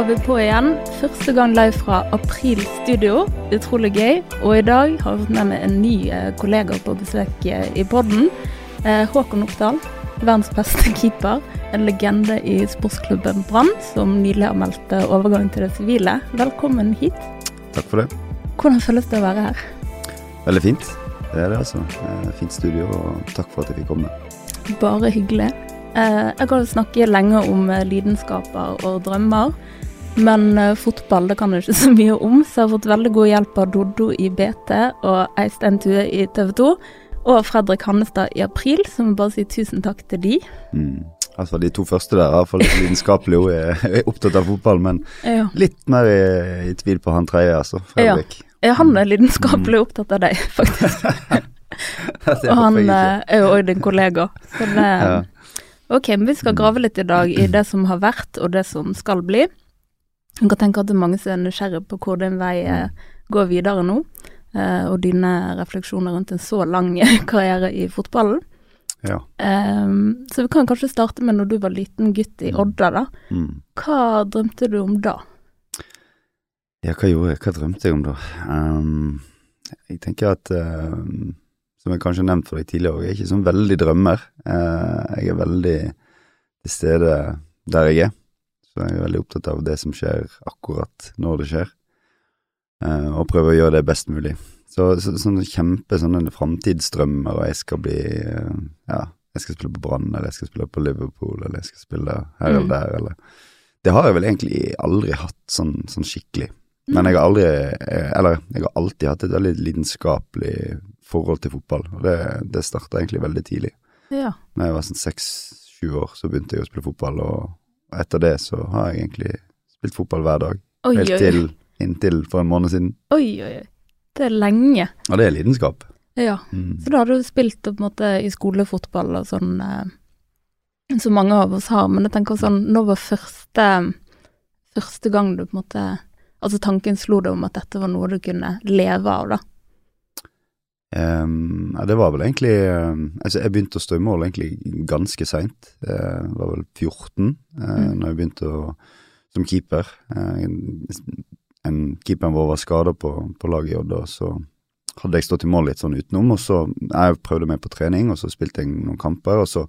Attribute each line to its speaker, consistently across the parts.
Speaker 1: var vi på igjen. Første gang live fra April studio. Utrolig gøy. Og i dag har vi fått med meg en ny eh, kollega på besøk eh, i podden. Eh, Håkon Oppdal, verdens beste keeper. En legende i sportsklubben Brann, som nylig har meldt overgang til det sivile. Velkommen hit.
Speaker 2: Takk for det.
Speaker 1: Hvordan føles det å være her?
Speaker 2: Veldig fint. Det er det, altså. Fint studio, og takk for at jeg fikk komme.
Speaker 1: Bare hyggelig. Jeg kan snakke lenge om lidenskaper og drømmer, men uh, fotball det kan jeg ikke så mye om, så jeg har fått veldig god hjelp av Doddo i BT og Eistein Tue i TV 2, og Fredrik Hannestad i april, så jeg må bare si tusen takk til de.
Speaker 2: Mm. Altså, de to første der er iallfall lidenskapelig og er, er opptatt av fotball, men
Speaker 1: Ja.
Speaker 2: litt mer i, i tvil på han tredje, altså. Fredrik.
Speaker 1: Ja, han er lidenskapelig opptatt av deg, faktisk. Og han
Speaker 2: jeg
Speaker 1: eh, er jo òg din kollega. Så det,
Speaker 2: Ja.
Speaker 1: Ok, men vi skal grave litt i dag i det som har vært, og det som skal bli. Jeg kan tenke at det er mange som er nysgjerrige på hvor din vei eh, går videre nå, eh, og dine refleksjoner rundt en så lang karriere i fotballen.
Speaker 2: Ja.
Speaker 1: Um, så vi kan kanskje starte med når du var liten gutt i Odda, da.
Speaker 2: Mm.
Speaker 1: Hva drømte du om da?
Speaker 2: ja, hva gjorde jeg? Hva drømte jeg om da? Um, jeg tenker at uh, Som jeg kanskje har nevnt for deg tidligere, jeg er ikke sånn veldig drømmer. Uh, jeg er veldig til stede der jeg er. Så jeg er veldig opptatt av det som skjer akkurat når det skjer, eh, og prøver å gjøre det best mulig. Så, så sånne kjempe sånne framtidsdrømmer, og jeg skal bli Ja, jeg skal spille på Brann, eller jeg skal spille på Liverpool, eller jeg skal spille her
Speaker 1: Mm.
Speaker 2: eller der, eller Det har jeg vel egentlig aldri hatt sånn, sånn skikkelig. Men jeg har aldri Eller jeg har alltid hatt et veldig lidenskapelig forhold til fotball, og det, det starta egentlig veldig tidlig.
Speaker 1: Ja.
Speaker 2: Når jeg var sånn seks-sju år, så begynte jeg å spille fotball, og etter det så har jeg egentlig spilt fotball hver dag.
Speaker 1: Oi,
Speaker 2: Helt
Speaker 1: oi,
Speaker 2: til inntil for en måned siden.
Speaker 1: oi, oi, oi. Det er lenge.
Speaker 2: Og det er lidenskap.
Speaker 1: Ja.
Speaker 2: Mm.
Speaker 1: Så da har du spilt på en måte i skolefotball og sånn, eh, som mange av oss har, men jeg tenker sånn, nå var første, første gang du på en måte, altså tanken slo deg om at dette var noe du kunne leve av da?
Speaker 2: Ehm, ja, det var vel egentlig um, Altså, jeg begynte å stå i mål egentlig ganske seint. Uh, var vel 14 uh,
Speaker 1: Mm.
Speaker 2: når jeg begynte å, som keeper. Uh, en, en keeperen vår var skada på, på laget og så hadde jeg stått i mål litt sånn utenom. Og så Jeg prøvde meg på trening, og så spilte jeg noen kamper, og så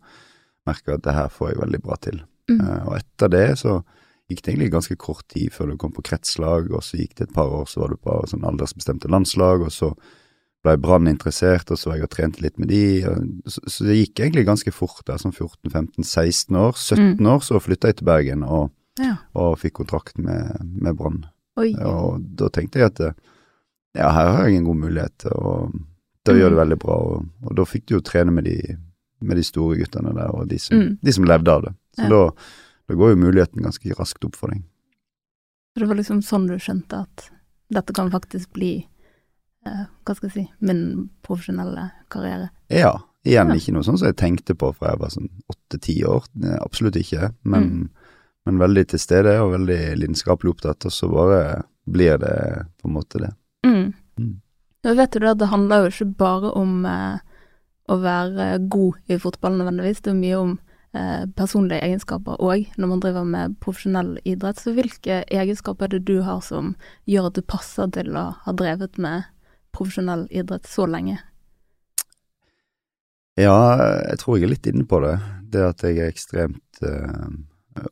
Speaker 2: merka jeg at det her får jeg veldig bra til.
Speaker 1: Mm.
Speaker 2: Uh, og etter det så gikk det egentlig ganske kort tid før du kom på kretslag, og så gikk det et par år, så var du på sånn aldersbestemte landslag, og så ble Brann interessert, og så jeg og trente litt med de, og, så, så det gikk egentlig ganske fort der, sånn 14-15-16 år. 17 år så flytta jeg til Bergen og,
Speaker 1: Ja.
Speaker 2: og fikk kontrakt med, med Brann. Og da tenkte jeg at eh, ja, her har jeg en god mulighet til å, til å gjøre det
Speaker 1: Mm.
Speaker 2: veldig bra, og, og da fikk du jo trene med de, med de store guttene der, og de som,
Speaker 1: Mm.
Speaker 2: de som levde av det. Så
Speaker 1: Ja.
Speaker 2: da, da går jo muligheten ganske raskt opp for deg.
Speaker 1: Så det var liksom sånn du skjønte at dette kan faktisk bli, hva skal jeg si, min profesjonelle karriere.
Speaker 2: Ja, igjen
Speaker 1: Ja.
Speaker 2: ikke noe sånn som jeg tenkte på fra jeg var sånn åtte-ti år, Eh, absolutt ikke, men,
Speaker 1: Mm.
Speaker 2: men veldig til stede og veldig lidenskapelig opptatt, og så bare blir det på en måte det.
Speaker 1: Mm.
Speaker 2: Mm.
Speaker 1: Nå vet du da, det handler jo ikke bare om eh, å være god i fotball nødvendigvis, det er mye om eh, personlige egenskaper òg når man driver med profesjonell idrett. Så hvilke egenskaper er det du har som gjør at du passer til å ha drevet med profesjonell idrett så lenge?
Speaker 2: Ja, jeg tror jeg er litt inne på det. Det at jeg er ekstremt uh,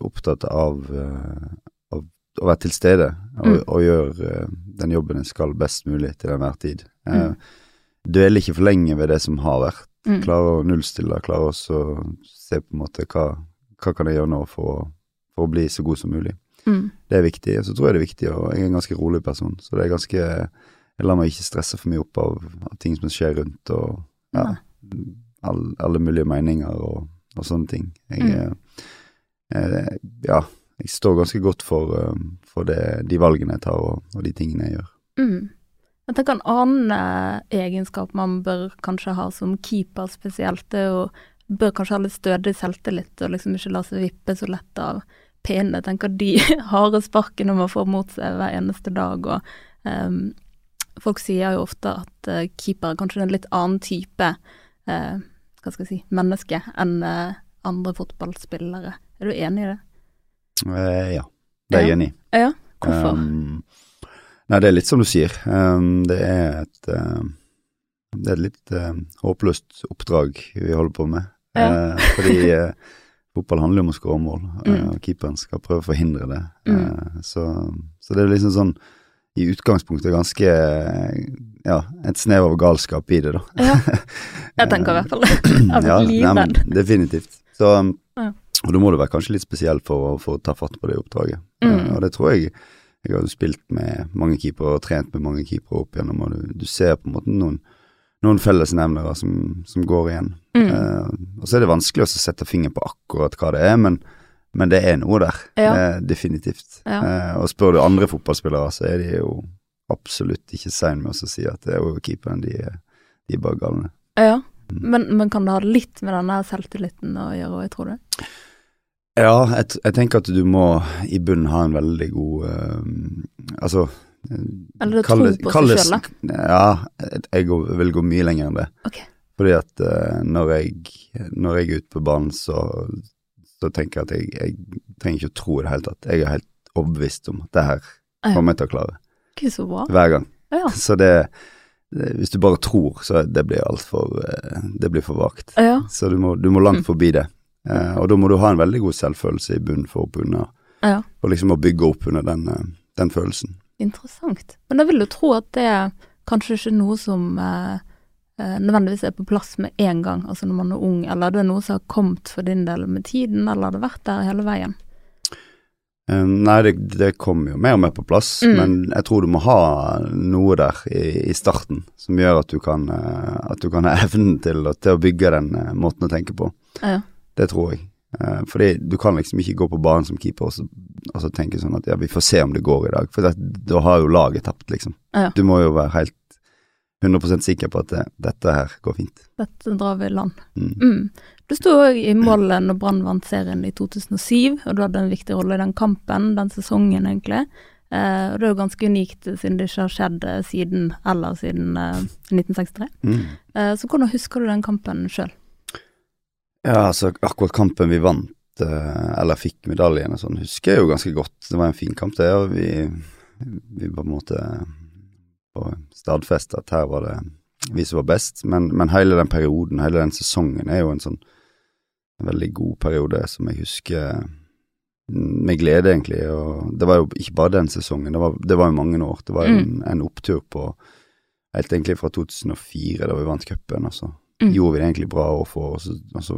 Speaker 2: opptatt av, uh, av å være til stede og,
Speaker 1: Mm.
Speaker 2: og gjøre uh, den jobben jeg skal best mulig til enhver tid. Eh,
Speaker 1: Mm.
Speaker 2: Dveler ikke for lenge ved det som har vært.
Speaker 1: Mm.
Speaker 2: Klare å nullstille, klare også å se på en måte hva, hva kan jeg gjøre nå for, å- for å bli så god som mulig.
Speaker 1: Mm.
Speaker 2: Det er viktig. Og så tror jeg det er viktig, og jeg er en ganske rolig person, så det er ganske Jeg lar meg ikke stresse for mye opp av, av ting som skjer rundt, og ja, all, alle mulige meninger og, og sånne ting. Jeg,
Speaker 1: Mm.
Speaker 2: eh, ja, jeg står ganske godt for, eh, for det, de valgene jeg tar, og, og de tingene jeg gjør.
Speaker 1: Mm. Jeg tenker en annen eh, egenskap man bør kanskje ha som keeper spesielt, det er jo bør kanskje ha litt stødig selvtillit og liksom ikke la seg vippe så lett av pene. Jeg tenker de harde sparkene man får mot seg hver eneste dag, og ehm, folk sier jo ofte at uh, keeper er kanskje en litt annen type uh, hva skal jeg si, menneske enn uh, andre fotballspillere. Er du enig i det?
Speaker 2: Ja, Det er jeg
Speaker 1: Ja.
Speaker 2: enig i.
Speaker 1: Ja, hvorfor?
Speaker 2: Um, nei, det er litt som du sier. Um, det er et um, Det er et litt håpløst oppdrag vi holder på med.
Speaker 1: Ja.
Speaker 2: Fordi fotball handler jo om å skåre mål,
Speaker 1: Mm.
Speaker 2: og keeperen skal prøve å forhindre det.
Speaker 1: Mm.
Speaker 2: Så, så det er liksom sånn i utgangspunktet ganske ja, et snev av galskap i det, da.
Speaker 1: Ja, jeg tenker i hvert fall det.
Speaker 2: Ja,
Speaker 1: blir livredd.
Speaker 2: Definitivt. Så, um, Og da må du være kanskje litt spesiell for, for å ta fatt på det oppdraget.
Speaker 1: Mm.
Speaker 2: Eh, og det tror jeg Jeg har jo spilt med mange keepere og trent med mange keepere opp gjennom, og du, du ser på en måte noen, noen fellesnevnere som, som går igjen.
Speaker 1: Mm.
Speaker 2: Uh, og så er det vanskelig å sette fingeren på akkurat hva det er, men, men det er noe der.
Speaker 1: Ja.
Speaker 2: Eh, definitivt.
Speaker 1: Ja.
Speaker 2: Eh, og spør du andre fotballspillere, så er de jo absolutt ikke sein med å si at det er jo keeperen, de, de er bare galne.
Speaker 1: Ja,
Speaker 2: Mm.
Speaker 1: men, men kan det ha litt med denne selvtilliten å gjøre, òg, tror du?
Speaker 2: Ja, jeg, jeg tenker at du må i bunnen ha en veldig god uh, Altså eh,
Speaker 1: Eller tro på seg sjøl, da?
Speaker 2: Ja, jeg- vil gå mye lenger enn det.
Speaker 1: Ok.
Speaker 2: Fordi at uh, når, jeg, når jeg er ute på banen, så, så tenker jeg at jeg, jeg trenger ikke å tro i det hele tatt. Jeg er helt overbevist om at det her kommer jeg til å klare.
Speaker 1: Ikke så bra.
Speaker 2: Hver gang.
Speaker 1: Ja.
Speaker 2: Så det, det Hvis du bare tror, så det blir altfor Det blir for vagt.
Speaker 1: Ja.
Speaker 2: Så du må, du må langt
Speaker 1: Mm.
Speaker 2: forbi det. Uh, og da må du ha en veldig god selvfølelse i bunnen for å
Speaker 1: ja.
Speaker 2: For liksom å bygge opp under den, eh, den følelsen.
Speaker 1: Interessant. Men da vil du tro at det er kanskje ikke noe som eh, eh, nødvendigvis er på plass med en gang, altså når man er ung, eller det er noe som har kommet for din del med tiden, eller har det vært der hele veien?
Speaker 2: Eh, nei, det, det kommer jo mer og mer på plass,
Speaker 1: Mm.
Speaker 2: men jeg tror du må ha noe der i, i starten som gjør at du kan, eh, at du kan ha evnen til, til å bygge den eh, måten å tenke på.
Speaker 1: Ja.
Speaker 2: Det tror jeg. Eh, fordi du kan liksom ikke gå på banen som keeper og så, og så tenke sånn at ja, vi får se om det går i dag, for det, da har jo laget tapt, liksom.
Speaker 1: Ja.
Speaker 2: Du må jo være helt 100% sikker på at det, dette her går fint.
Speaker 1: Dette drar vi i land.
Speaker 2: Mm.
Speaker 1: Mm. Du sto òg i målet når Brann vant serien i 2007, og du hadde en viktig rolle i den kampen, den sesongen egentlig. Eh, og det er jo ganske unikt siden det ikke har skjedd eh, siden, eller siden eh, 1963.
Speaker 2: Mm.
Speaker 1: Eh, så hvordan husker du den kampen sjøl?
Speaker 2: Ja, altså akkurat kampen vi vant, eh, eller fikk medaljen og sånn, husker jeg jo ganske godt. Det var en fin kamp, det. Og vi, vi på en måte på stadfeste at her var det vi som var best. Men, men hele den perioden, hele den sesongen, er jo en sånn en veldig god periode som jeg husker mm, med glede, egentlig. Og det var jo ikke bare den sesongen, det var, det var jo mange år. Det var en, en opptur på helt egentlig fra 2004, da vi vant cupen. Altså
Speaker 1: Mm.
Speaker 2: gjorde vi det egentlig bra år for, og så, og så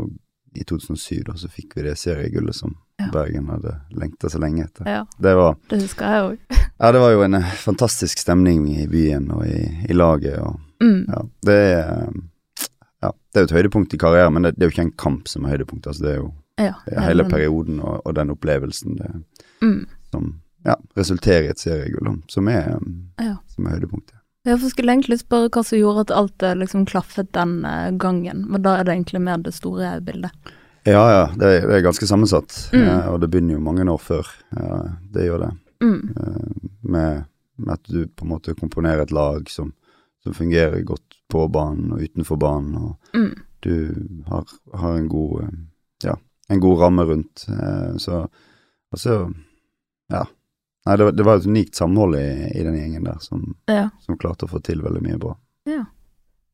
Speaker 2: i 2007 da, så fikk vi det seriegullet som
Speaker 1: Ja.
Speaker 2: Bergen hadde lengta så lenge etter.
Speaker 1: Ja,
Speaker 2: Det var,
Speaker 1: det husker jeg òg.
Speaker 2: Ja, det var jo en eh, fantastisk stemning i byen og i, i laget, og
Speaker 1: Mm.
Speaker 2: ja, det er ja, det er jo et høydepunkt i karrieren, men det, det er jo ikke en kamp som er høydepunkt, altså det er jo
Speaker 1: Ja,
Speaker 2: det er hele perioden og, og den opplevelsen det,
Speaker 1: Mm.
Speaker 2: som ja, resulterer i et seriegull, som er,
Speaker 1: Ja.
Speaker 2: som er høydepunktet.
Speaker 1: Jeg skulle egentlig spørre hva som gjorde at alt eh, liksom klaffet den eh, gangen, men da er det egentlig mer det store bildet.
Speaker 2: Ja, ja, det er, det er ganske sammensatt,
Speaker 1: Mm.
Speaker 2: og det begynner jo mange år før. Ja, det gjør det.
Speaker 1: Mm.
Speaker 2: eh, med, med at du på en måte komponerer et lag som, som fungerer godt på banen og utenfor banen, og
Speaker 1: Mm.
Speaker 2: du har, har en god eh, ja, en god ramme rundt. eh, Så og så ja. Nei, det, det var et unikt samhold i, i den gjengen der som,
Speaker 1: Ja.
Speaker 2: som klarte å få til veldig mye bra. Ja.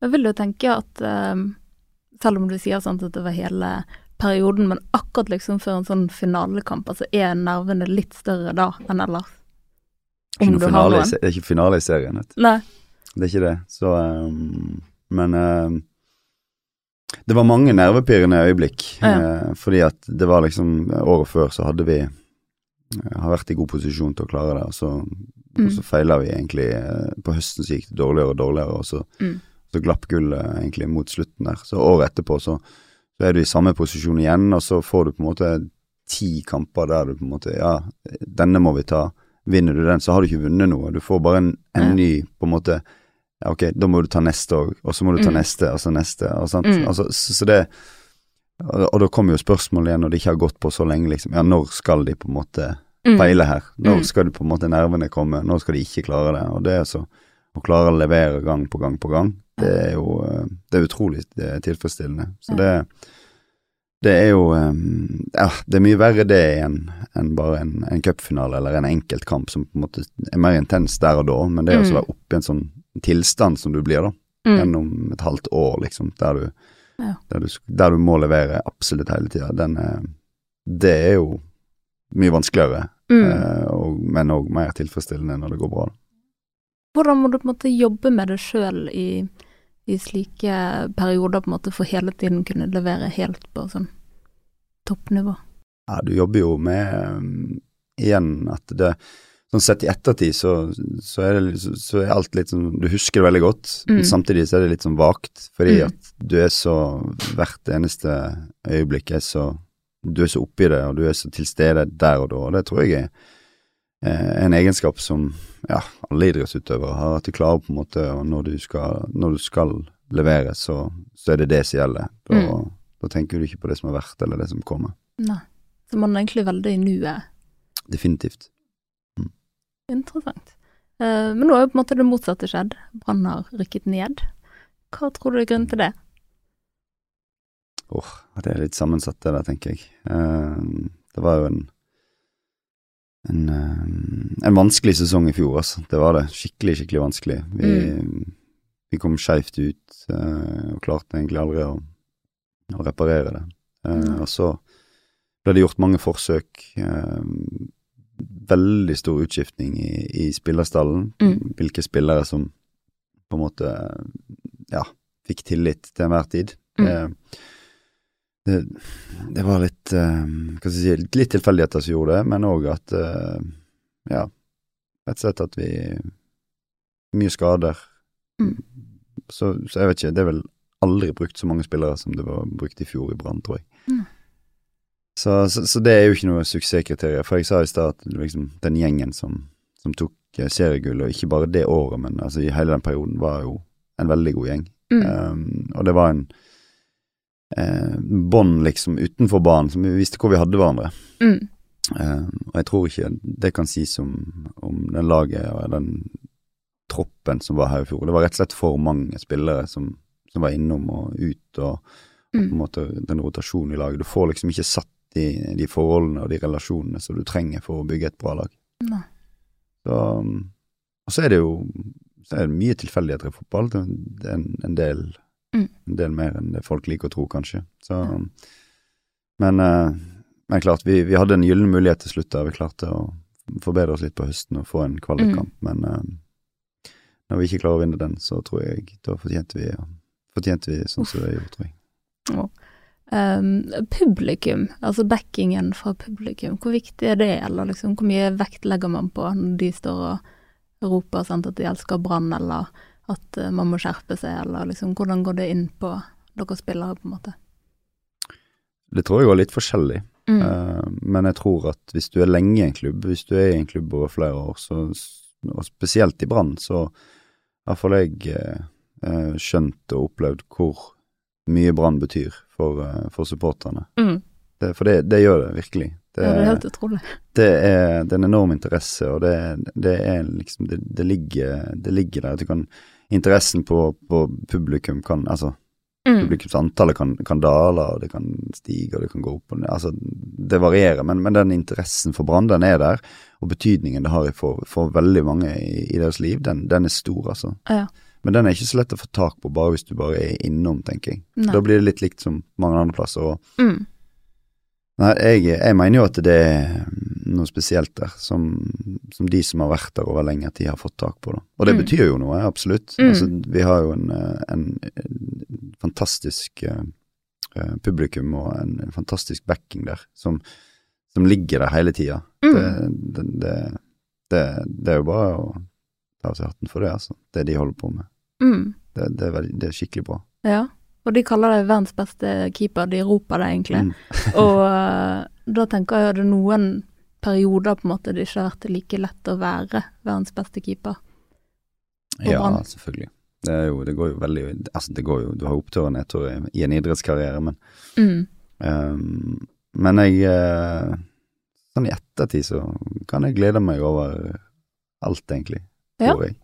Speaker 1: Jeg vil jo tenke at um, selv om du sier sånn at det var hele perioden, men akkurat liksom før en sånn finalekamp, altså er nervene litt større da enn ellers? Om du har noen?
Speaker 2: det er ikke finale i serien, vet.
Speaker 1: Nei.
Speaker 2: Det er ikke det. Så um, Men ehm, det var mange nervepirrende øyeblikk.
Speaker 1: Ja.
Speaker 2: Uh, fordi at det var liksom Året før så hadde vi uh, har vært i god posisjon til å klare det, og så,
Speaker 1: Mm.
Speaker 2: så feila vi egentlig Uh, På høsten så gikk det dårligere og dårligere, og så,
Speaker 1: Mm.
Speaker 2: så glapp gullet egentlig mot slutten der. Så året etterpå så, så er du i samme posisjon igjen, og så får du på en måte ti kamper der du på en måte Ja, denne må vi ta. Vinner du den, så har du ikke vunnet noe. Du får bare en, en ny på en måte ja, ok, da må du ta neste òg, og så må du ta
Speaker 1: Mm.
Speaker 2: neste, og så neste, og sant.
Speaker 1: Mm.
Speaker 2: Altså, så, så det og, og da kommer jo spørsmålet igjen, når det ikke har gått på så lenge, liksom, ja, når skal de på en måte
Speaker 1: Mm.
Speaker 2: feile her? Når
Speaker 1: Mm.
Speaker 2: skal de på en måte nervene komme? Når skal de ikke klare det? Og det er så å klare å levere gang på gang på gang, det er jo eh, det er utrolig eh, tilfredsstillende. Så det Det er jo um, Ja, det er mye verre det enn en bare en, en cupfinale eller en enkeltkamp som på en måte er mer intens der og da, men det er også å
Speaker 1: Mm.
Speaker 2: være oppe i en sånn tilstand som du blir, da,
Speaker 1: Mm.
Speaker 2: gjennom et halvt år, liksom, der du, der du, der du må levere absolutt hele tida, den Det er jo mye vanskeligere,
Speaker 1: Mm.
Speaker 2: eh, og, men òg mer tilfredsstillende når det går bra. da.
Speaker 1: Hvordan må du på en måte jobbe med det sjøl i, i slike perioder, på en måte, for hele tiden kunne levere helt på sånn toppnivå?
Speaker 2: Ja, du jobber jo med um, igjen at det Sånn sett i ettertid så, så, er det, så, så er alt litt sånn Du husker det veldig godt, men
Speaker 1: Mm.
Speaker 2: samtidig så er det litt sånn vagt, fordi
Speaker 1: Mm.
Speaker 2: at du er så Hvert eneste øyeblikk er så Du er så oppi det, og du er så til stede der og da, og det tror jeg er en egenskap som ja, alle idrettsutøvere har, at du klarer på en måte og når du skal, når du skal levere, så, så er det det som gjelder. Da,
Speaker 1: Mm.
Speaker 2: da tenker du ikke på det som har vært, eller det som kommer.
Speaker 1: Nei. Så man er egentlig veldig i nuet.
Speaker 2: Definitivt.
Speaker 1: Interessant. Eh, men nå har jo på en måte det motsatte skjedd. Brann har rykket ned. Hva tror du er grunnen til det?
Speaker 2: Åh, det er litt sammensatt det der, tenker jeg. Eh, det var jo en en, eh, en vanskelig sesong i fjor, altså. Det var det. Skikkelig, skikkelig vanskelig. Vi, vi kom skeivt ut, uh, og klarte egentlig aldri å, å reparere det. Uh,
Speaker 1: mm.
Speaker 2: og så ble det gjort mange forsøk. Uh, veldig stor utskiftning i, i spillerstallen.
Speaker 1: Mm.
Speaker 2: Hvilke spillere som på en måte ja, fikk tillit til enhver tid.
Speaker 1: Mm.
Speaker 2: Det, var litt uh, hva skal jeg si, litt tilfeldigheter som gjorde det, men òg at uh, ja, rett og slett at vi Mye skader.
Speaker 1: Mm.
Speaker 2: Så, så jeg vet ikke, det er vel aldri brukt så mange spillere som det var brukt i fjor i Brann, tror jeg.
Speaker 1: Mm.
Speaker 2: Så, så, så det er jo ikke noe suksesskriterium. For jeg sa i stad at liksom, den gjengen som, som tok eh, seriegull, og ikke bare det året, men altså i hele den perioden, var jo en veldig god gjeng.
Speaker 1: Mm.
Speaker 2: Um, og det var en eh, bånd liksom utenfor banen, som vi visste hvor vi hadde hverandre.
Speaker 1: Mm.
Speaker 2: Eh, og jeg tror ikke det kan sies om, om den laget og den troppen som var her i fjor. Det var rett og slett for mange spillere som, som var innom og ut, og, og på en
Speaker 1: Mm.
Speaker 2: måte den rotasjonen i laget. Du får liksom ikke satt de, de forholdene og de relasjonene som du trenger for å bygge et bra lag.
Speaker 1: Nei.
Speaker 2: Så, og så er det jo så er det mye tilfeldigheter i fotball. Det er en, en, del,
Speaker 1: Mm.
Speaker 2: en del mer enn det folk liker å tro, kanskje. Så, men, eh, men klart, vi, vi hadde en gyllen mulighet til slutt der. Vi klarte å forbedre oss litt på høsten og få en kvalikkamp, men eh, når vi ikke klarer å vinne den, så tror jeg da fortjente vi, fortjente vi sånn som det gjorde, tror jeg.
Speaker 1: Um, publikum, altså backingen fra publikum, hvor viktig er det, eller liksom hvor mye vekt legger man på når de står og roper sant, at de elsker Brann, eller at eh, man må skjerpe seg, eller liksom hvordan går det inn på dere spillere, på en måte?
Speaker 2: Det tror jeg var litt forskjellig.
Speaker 1: Mm.
Speaker 2: Uh, men jeg tror at hvis du er lenge i en klubb, hvis du er i en klubb over flere år, så, og spesielt i Brann, så har iallfall jeg eh, skjønt og opplevd hvor mye Brann betyr for, uh, for supporterne.
Speaker 1: Mm.
Speaker 2: Det, for det, det gjør det virkelig. Det,
Speaker 1: ja, det er helt utrolig.
Speaker 2: det er, det er en enorm interesse, og det, det er liksom det, det, ligger, det ligger der. At du kan Interessen på, på publikum kan Altså,
Speaker 1: Mm.
Speaker 2: publikumsantallet kan, kan dale, og det kan stige, og det kan gå opp og ned. Altså, det varierer, men, men den interessen for Brann, den er der. Og betydningen det har for, for veldig mange i, i deres liv, den, den er stor, altså.
Speaker 1: Ja.
Speaker 2: Men den er ikke så lett å få tak på bare hvis du bare er innom, tenker jeg.
Speaker 1: Nei.
Speaker 2: Da blir det litt likt som mange andre plasser. Og,
Speaker 1: Mm.
Speaker 2: Nei, jeg, jeg mener jo at det er noe spesielt der, som, som de som har vært der over lenge, at de har fått tak på. Da. Og det
Speaker 1: Mm.
Speaker 2: betyr jo noe, absolutt.
Speaker 1: Mm.
Speaker 2: Altså, vi har jo en, en, en fantastisk eh, publikum og en, en fantastisk backing der, som, som ligger der hele tida.
Speaker 1: Mm.
Speaker 2: Det, det, det, det, er jo bare å ta av seg hatten for det, altså. Det de holder på med.
Speaker 1: Mm.
Speaker 2: Det, det, er, veldig, det er skikkelig bra.
Speaker 1: Ja. Og de kaller deg verdens beste keeper, de roper det egentlig.
Speaker 2: Mm.
Speaker 1: Og eh, da tenker jeg at det er noen perioder på en måte det ikke har vært like lett å være verdens beste keeper.
Speaker 2: Ja,
Speaker 1: brand.
Speaker 2: selvfølgelig. Det, jo, det går jo veldig Altså, det går jo Du har opptur og nedtur i, i en idrettskarriere, men
Speaker 1: Mm.
Speaker 2: um, Men jeg eh, Sånn i ettertid så kan jeg glede meg over alt, egentlig.
Speaker 1: Ja.
Speaker 2: Tror jeg.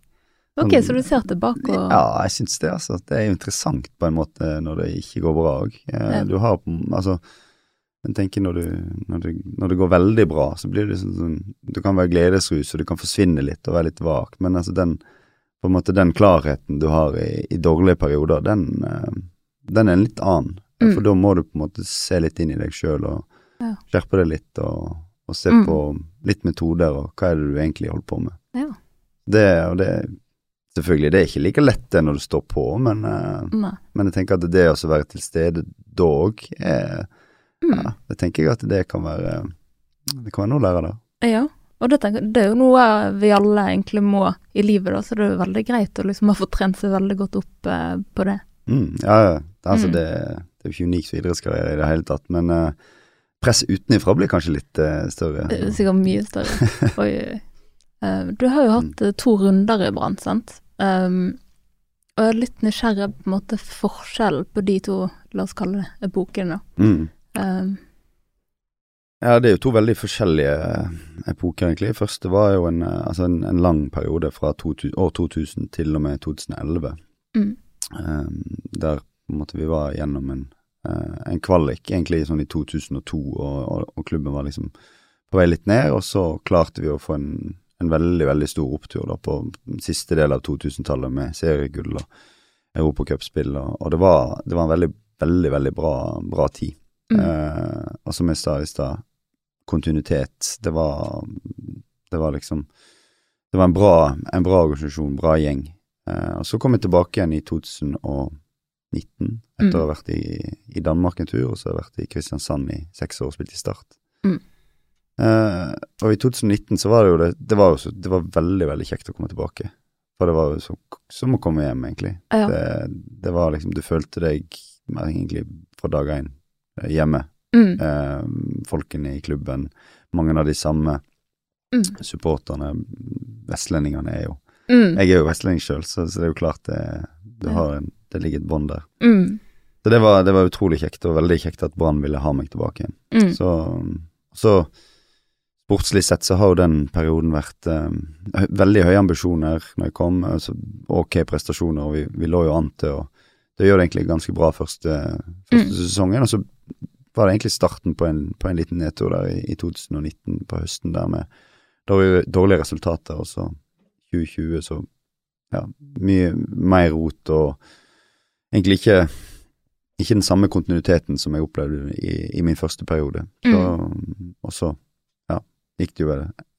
Speaker 1: Ok,
Speaker 2: Sånn-
Speaker 1: så du ser tilbake og
Speaker 2: Ja, jeg syns det, altså. Det er jo interessant på en måte når det ikke går bra òg. Du har på- Altså, Jeg tenker når, du, når, det, når det går veldig bra, så blir det sånn, sånn Du kan være gledesrus, og du kan forsvinne litt og være litt vag, men altså den på en måte den klarheten du har i, i dårlige perioder, den, eh, den er en litt annen.
Speaker 1: Mm.
Speaker 2: For da må du på en måte se litt inn i deg sjøl og
Speaker 1: Ja.
Speaker 2: skjerpe deg litt, og, og se
Speaker 1: Mm.
Speaker 2: på litt metoder, og hva er det du egentlig holder på med.
Speaker 1: Ja.
Speaker 2: Det, og det Selvfølgelig, det er ikke like lett det når du står på, men, eh, men jeg tenker at det å være til stede da òg, er
Speaker 1: Mm.
Speaker 2: ja, det tenker jeg at det kan være Det kan være noe å lære der.
Speaker 1: Ja, og det, tenker, det er jo noe vi alle egentlig må i livet, da, så det er jo veldig greit å liksom ha fått trent seg veldig godt opp eh, på det.
Speaker 2: Mm, ja, ja. Altså,
Speaker 1: Mm.
Speaker 2: det, det er jo ikke unikt for idrettskarriere i det hele tatt, men uh, press utenfra blir kanskje litt eh, større.
Speaker 1: Det er sikkert mye større. Oi. Eh, du har jo hatt eh, to runder i Brann, sant? Um, og jeg er litt nysgjerrig på en måte forskjell på de to, la oss kalle det, epokene.
Speaker 2: Mm.
Speaker 1: Um,
Speaker 2: Ja, det er jo to veldig forskjellige epoker, egentlig. Første var jo en, eh, altså en, en lang periode fra to, år 2000 til og med 2011,
Speaker 1: mm,
Speaker 2: Um, der på en måte vi var gjennom en, eh, en kvalik, egentlig sånn i 2002, og, og, og klubben var liksom på vei litt ned, og så klarte vi å få en, en veldig, veldig stor opptur da på siste del av 2000-tallet med seriegull og europacupspill, og, og det, var, det var en veldig, veldig, veldig bra, bra tid.
Speaker 1: mm,
Speaker 2: Eh, og som jeg sa i stad, kontinuitet. Det var, det var liksom Det var en bra, en bra organisasjon, bra gjeng. Eh, og så kom jeg tilbake igjen i 2019, etter
Speaker 1: Mm.
Speaker 2: å ha vært i, i Danmark en tur, og så har jeg vært i Kristiansand i seks år og spilt i Start.
Speaker 1: Mm.
Speaker 2: Eh, og i 2019 så var det jo det Det var jo det var veldig, veldig kjekt å komme tilbake. For det var jo så, som å komme hjem, egentlig.
Speaker 1: ja.
Speaker 2: Det, det var liksom Du følte deg egentlig fra dag én eh, hjemme.
Speaker 1: Mm,
Speaker 2: Uh, folkene i klubben, mange av de samme
Speaker 1: mm,
Speaker 2: supporterne. Vestlendingene er jo
Speaker 1: mm,
Speaker 2: Jeg er jo vestlending sjøl, så, så det er jo klart det, du har en, det ligger et bånd der.
Speaker 1: mm,
Speaker 2: Så det var, det var utrolig kjekt, og veldig kjekt at Brann ville ha meg tilbake igjen.
Speaker 1: mm,
Speaker 2: Så, så sportslig sett så har jo den perioden vært eh, veldig høye ambisjoner når jeg kom. Altså, ok prestasjoner, og vi, vi lå jo an til å Det gjør det egentlig ganske bra første, første
Speaker 1: Mm.
Speaker 2: sesongen. Og så var det egentlig starten på en, på en liten nedtur der i, i 2019 på høsten der med dårlige, dårlige resultater. Og så 2020 så ja, mye mer rot og egentlig ikke ikke den samme kontinuiteten som jeg opplevde i, i min første periode. Så, Og så gikk det jo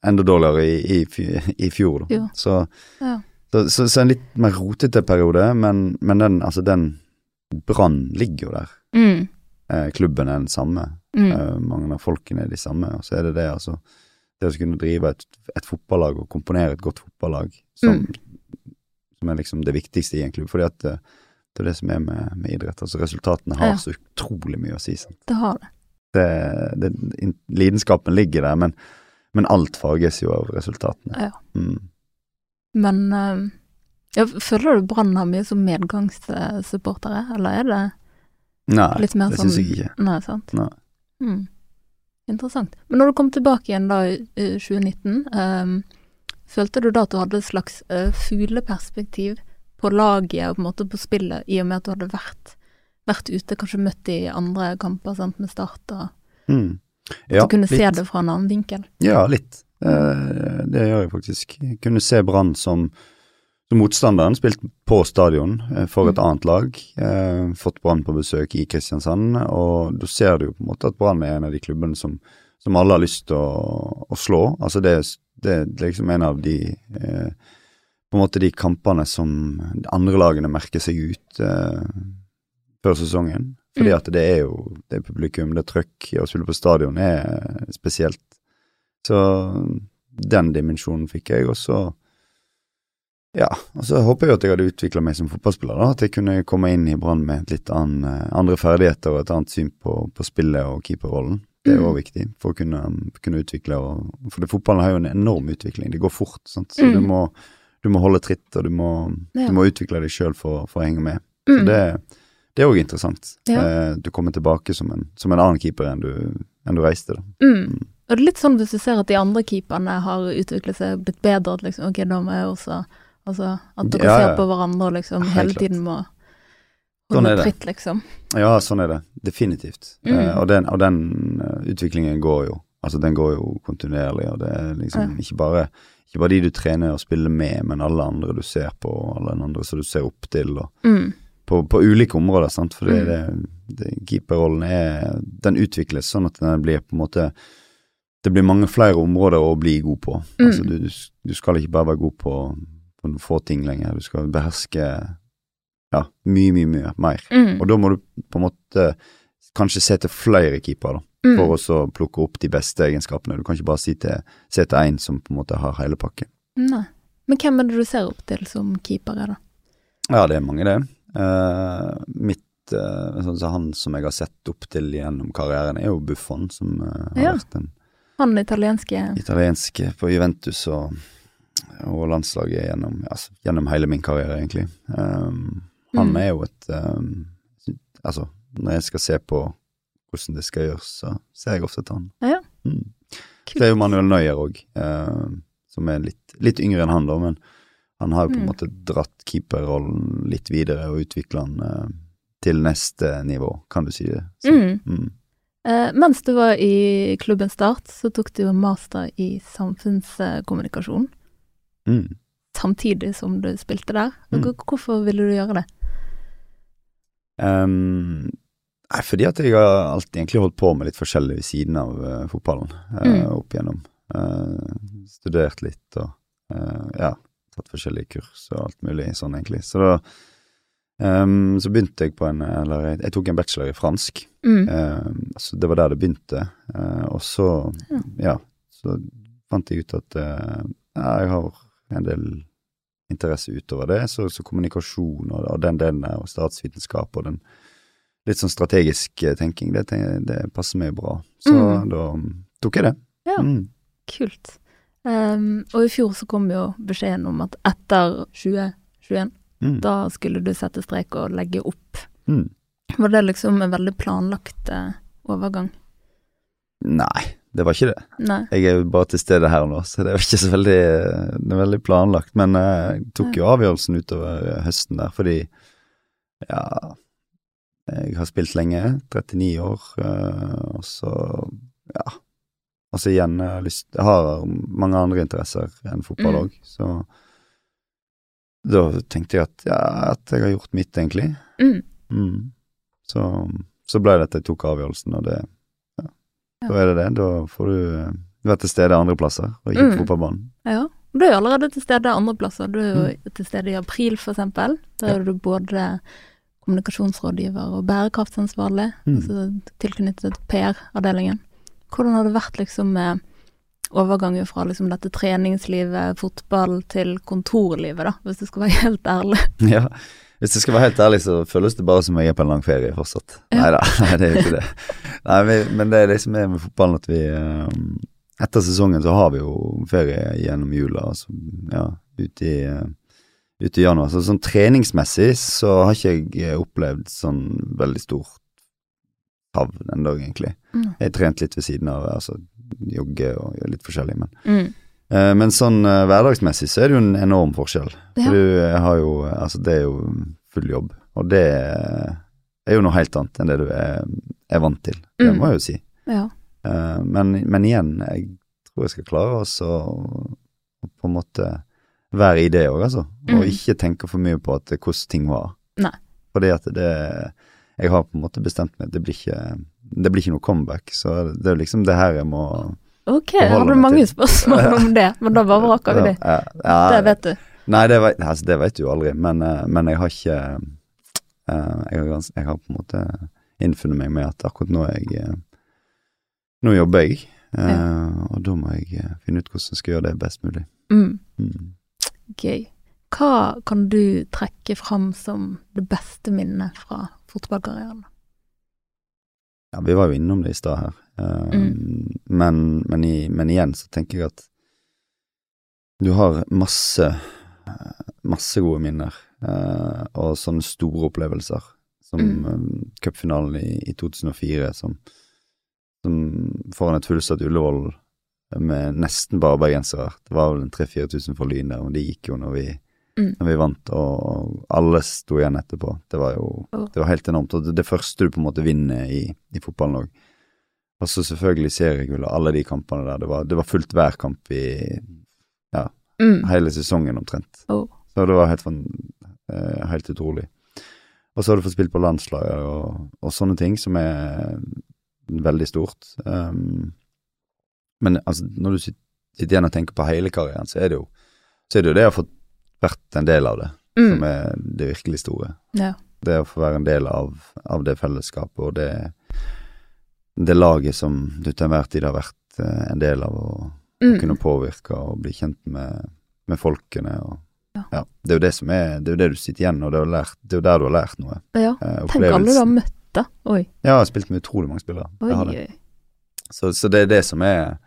Speaker 2: enda dårligere i, i, i fjor, da. Så,
Speaker 1: ja.
Speaker 2: så, så, så en litt mer rotete periode, men, men den, altså den Brann ligger jo der.
Speaker 1: mm,
Speaker 2: Eh, klubben er den samme.
Speaker 1: mm,
Speaker 2: Eh, mange av folkene er de samme. Og så er det det, altså Det å kunne drive et, et fotballag og komponere et godt fotballag som,
Speaker 1: Mm.
Speaker 2: som er liksom det viktigste i en klubb. Fordi at det, det er det som er med, med idrett. Altså Resultatene har
Speaker 1: Ja.
Speaker 2: så utrolig mye å si. Sant?
Speaker 1: det har det.
Speaker 2: Det, det, lidenskapen ligger der, men, men alt farges jo av resultatene.
Speaker 1: Ja.
Speaker 2: Mm.
Speaker 1: Men eh, ja, føler du Brann har mye som medgangssupportere, eller er det
Speaker 2: Nei,
Speaker 1: litt mer
Speaker 2: det
Speaker 1: sånn
Speaker 2: syns jeg ikke.
Speaker 1: Nei, sant?
Speaker 2: Nei.
Speaker 1: Mm. Interessant. Men når du kom tilbake igjen da i i 2019, um, følte du da at du hadde et slags uh, fugleperspektiv på laget og på en måte på spillet, i og med at du hadde vært, vært ute, kanskje møtt i andre kamper sant, med Start, og
Speaker 2: Mm.
Speaker 1: At
Speaker 2: Ja,
Speaker 1: du kunne se det fra en annen vinkel?
Speaker 2: Ja, litt. Eh, det gjør jeg faktisk. Jeg kunne se Brann som, som motstanderen, spilt på stadion eh, for et
Speaker 1: Mm.
Speaker 2: annet lag. Eh, fått Brann på besøk i Kristiansand, og da ser du jo på en måte at Brann er en av de klubbene som, som alle har lyst til å, å slå. Altså det, det er liksom en av de eh, på en måte de kampene som de andre lagene merker seg ut eh, før sesongen. Fordi
Speaker 1: Mm.
Speaker 2: at det er jo det er publikum, det er trøkk, å spille på stadion er spesielt. Så den dimensjonen fikk jeg, og så ja, og så håper jeg at jeg hadde utvikla meg som fotballspiller, da, at jeg kunne komme inn i Brann med litt annen, eh, andre ferdigheter og et annet syn på, på spillet og keeperrollen. Det er
Speaker 1: Mm.
Speaker 2: viktig for å kunne, kunne utvikle, og, for det, fotballen har jo en enorm utvikling, det går fort, sant? så
Speaker 1: Mm.
Speaker 2: du, må, du må holde tritt, og du må,
Speaker 1: Ja.
Speaker 2: du må utvikle deg sjøl for, for å henge med. Så
Speaker 1: Mm.
Speaker 2: det, det er òg interessant.
Speaker 1: Ja.
Speaker 2: Eh, du kommer tilbake som en, som en annen keeper enn du, enn du reiste, da.
Speaker 1: Mm. Og det er litt sånn hvis du ser at de andre keeperne har utviklet seg, blitt bedre, at liksom, ok, da må jeg også Altså at dere
Speaker 2: Ja,
Speaker 1: ser på hverandre og liksom hele
Speaker 2: klart.
Speaker 1: tiden må
Speaker 2: Sånn
Speaker 1: holde
Speaker 2: det.
Speaker 1: tritt, liksom.
Speaker 2: Ja, sånn er det. Definitivt.
Speaker 1: Mm.
Speaker 2: Eh, og den, og den uh, utviklingen går jo. Altså, den går jo kontinuerlig, og det er liksom ikke bare ikke bare de du trener og spiller med, men alle andre du ser på, og alle andre som du ser opp til, og
Speaker 1: Mm.
Speaker 2: På, på ulike områder, sant. For
Speaker 1: Mm.
Speaker 2: det, det, keeperrollen er Den utvikles sånn at den blir på en måte Det blir mange flere områder å bli god på.
Speaker 1: Mm.
Speaker 2: Altså, du, du, du skal ikke bare være god på, på noen få ting lenger. Du skal beherske ja, mye, mye, mye mer.
Speaker 1: Mm.
Speaker 2: Og da må du på en måte kanskje se til flere keepere, da,
Speaker 1: Mm.
Speaker 2: for å plukke opp de beste egenskapene. Du kan ikke bare si til, se til én som på en måte har hele pakken.
Speaker 1: Nei. Men hvem er det du ser opp til som keepere, da?
Speaker 2: Ja, det er mange, det. Eh, mitt eh, sånn Han som jeg har sett opp til gjennom karrieren, er jo Buffon, som eh, har
Speaker 1: Ja.
Speaker 2: vært en
Speaker 1: Han italienske
Speaker 2: italiensk på Juventus og, og landslaget gjennom, altså, gjennom hele min karriere, egentlig. Um, han
Speaker 1: Mm.
Speaker 2: er jo et um, Altså, når jeg skal se på hvordan det skal gjøres, så ser jeg ofte til han.
Speaker 1: Ja.
Speaker 2: Mm. Det er jo Manuel Neuer òg, som er litt, litt yngre enn han, da, men han har jo på en
Speaker 1: Mm.
Speaker 2: måte dratt keeperrollen litt videre og utvikla den eh, til neste nivå, kan du si det. Så,
Speaker 1: Mm.
Speaker 2: mm.
Speaker 1: Eh, mens du var i klubben Start, så tok du master i samfunnskommunikasjon.
Speaker 2: Mm.
Speaker 1: Samtidig som du spilte der.
Speaker 2: Mm.
Speaker 1: Hvorfor ville du gjøre det?
Speaker 2: Um, nei, fordi at jeg har alltid egentlig holdt på med litt forskjellig ved siden av uh, fotballen
Speaker 1: uh,
Speaker 2: opp igjennom. Uh, studert litt og ja, tatt forskjellige kurs og alt mulig sånn, egentlig. Så da um, så begynte jeg på en Eller jeg, jeg tok en bachelor i fransk.
Speaker 1: Mm.
Speaker 2: Ehm, så det var der det begynte. Uh, og så,
Speaker 1: Ja.
Speaker 2: ja, så fant jeg ut at uh, jeg har en del interesse utover det, så, så kommunikasjon og, og den delen der, og statsvitenskap og den litt sånn strategisk eh, tenking, det, det passer meg bra. Så
Speaker 1: Mm.
Speaker 2: da tok jeg det.
Speaker 1: Ja.
Speaker 2: Mm.
Speaker 1: Kult. Um, og i fjor så kom jo beskjeden om at etter 2021,
Speaker 2: Mm.
Speaker 1: da skulle du sette strek og legge opp.
Speaker 2: Mm.
Speaker 1: Var det liksom en veldig planlagt eh, overgang?
Speaker 2: Nei, det var ikke det.
Speaker 1: Nei.
Speaker 2: Jeg er jo bare til stede her nå, så det jo ikke så veldig, det veldig planlagt. Men eh, jeg tok jo avgjørelsen utover eh, høsten der, fordi ja Jeg har spilt lenge, 39 år, og så ja. Altså igjen, jeg har, lyst, jeg har mange andre interesser enn fotball
Speaker 1: Mm.
Speaker 2: så da tenkte jeg at ja, at jeg har gjort mitt, egentlig.
Speaker 1: Mm.
Speaker 2: Mm. Så, så ble det at jeg tok avgjørelsen, og det ja.
Speaker 1: Ja.
Speaker 2: Da er det det. Da får du eh, være til stede andre plasser, og ikke på
Speaker 1: Mm.
Speaker 2: fotballbanen.
Speaker 1: Ja. Du er jo allerede til stede andre plasser. Du er jo
Speaker 2: Mm.
Speaker 1: til stede i april, for eksempel.
Speaker 2: Da
Speaker 1: er du både kommunikasjonsrådgiver og bærekraftsansvarlig,
Speaker 2: Mm.
Speaker 1: altså tilknyttet PR-avdelingen. Hvordan har det vært liksom med overgangen fra liksom dette treningslivet, fotball, til kontorlivet, da, hvis du skal være helt ærlig?
Speaker 2: Ja. Hvis jeg skal være helt ærlig, så føles det bare som jeg er på en lang ferie fortsatt.
Speaker 1: Ja.
Speaker 2: Neida, nei det er jo ikke det. Nei, men det er det som er med fotballen, at vi eh, Etter sesongen så har vi jo ferie gjennom jula, altså ja, ute i, ut i januar. Så sånn treningsmessig så har ikke jeg eh, opplevd sånn veldig stort havn ennå, egentlig.
Speaker 1: Mm.
Speaker 2: Jeg har trent litt ved siden av, altså jogge og gjøre litt forskjellig, men
Speaker 1: Mm.
Speaker 2: Eh, Men sånn eh, hverdagsmessig så er det jo en enorm forskjell.
Speaker 1: Ja.
Speaker 2: For du eh, har jo Altså, det er jo full jobb, og det er jo noe helt annet enn det du er, er vant til. Det
Speaker 1: Mm.
Speaker 2: må jeg jo si.
Speaker 1: Ja.
Speaker 2: Eh, Men, men igjen, jeg tror jeg skal klare oss å, på en måte være i det òg, altså. Og
Speaker 1: Mm.
Speaker 2: ikke tenke for mye på at hvordan ting var.
Speaker 1: Nei.
Speaker 2: Fordi at det Jeg har på en måte bestemt meg, det blir ikke det blir ikke noe comeback, så det er liksom det her jeg må
Speaker 1: Ok, jeg hadde mange
Speaker 2: til.
Speaker 1: spørsmål om det, men da bare vraker vi det.
Speaker 2: Ja, ja,
Speaker 1: Det vet du.
Speaker 2: Nei, det vet, altså, det vet du jo aldri, men, eh, men jeg har ikke eh, jeg, har, jeg har på en måte innfunnet meg med at akkurat nå er jeg eh, Nå jobber jeg, og da må jeg finne ut hvordan jeg skal gjøre det best mulig.
Speaker 1: Mm.
Speaker 2: Mm.
Speaker 1: Gøy. Hva kan du trekke fram som det beste minnet fra fotballkarrieren?
Speaker 2: Ja, vi var jo innom det i stad her, Uh,
Speaker 1: Mm.
Speaker 2: men, men, i, men igjen så tenker jeg at du har masse masse gode minner, uh, og sånne store opplevelser, som
Speaker 1: Mm.
Speaker 2: eh, cupfinalen i, i 2004, som, som foran et fullsatt Ullevål med nesten bare bergensere. Det var vel en 3000-4000 for Lyn der, og det gikk jo når vi
Speaker 1: Mm.
Speaker 2: vi vant, og alle sto igjen etterpå. Det var jo
Speaker 1: oh.
Speaker 2: det var helt enormt. Og det, det første du på en måte vinner i, i fotballen òg. Og så selvfølgelig seriegull og alle de kampene der. Det var, det var fullt hver kamp i
Speaker 1: Mm.
Speaker 2: hele sesongen omtrent.
Speaker 1: Oh.
Speaker 2: Så det var helt, eh, helt utrolig. Og så har du fått spilt på landslaget og, og sånne ting som er veldig stort. Um, men altså, når du sit- sitter igjen og tenker på hele karrieren, så er det jo, så er det, jo det å få vært en del av det, som
Speaker 1: Mm.
Speaker 2: er det virkelig store.
Speaker 1: Ja.
Speaker 2: Det å få være en del av, av det fellesskapet og det, det laget som du til enhver tid har vært eh, en del av, og
Speaker 1: Mm.
Speaker 2: kunne påvirke og bli kjent med, med folkene. Og,
Speaker 1: Ja.
Speaker 2: Det er jo det som er, det er jo det du sitter igjen og det, lært, det er jo der du har lært noe.
Speaker 1: ja.
Speaker 2: Eh,
Speaker 1: Tenk alle du har møtt, da. Oi.
Speaker 2: Ja, jeg har spilt med utrolig mange spillere.
Speaker 1: Oi, oi.
Speaker 2: Så, så det er det som er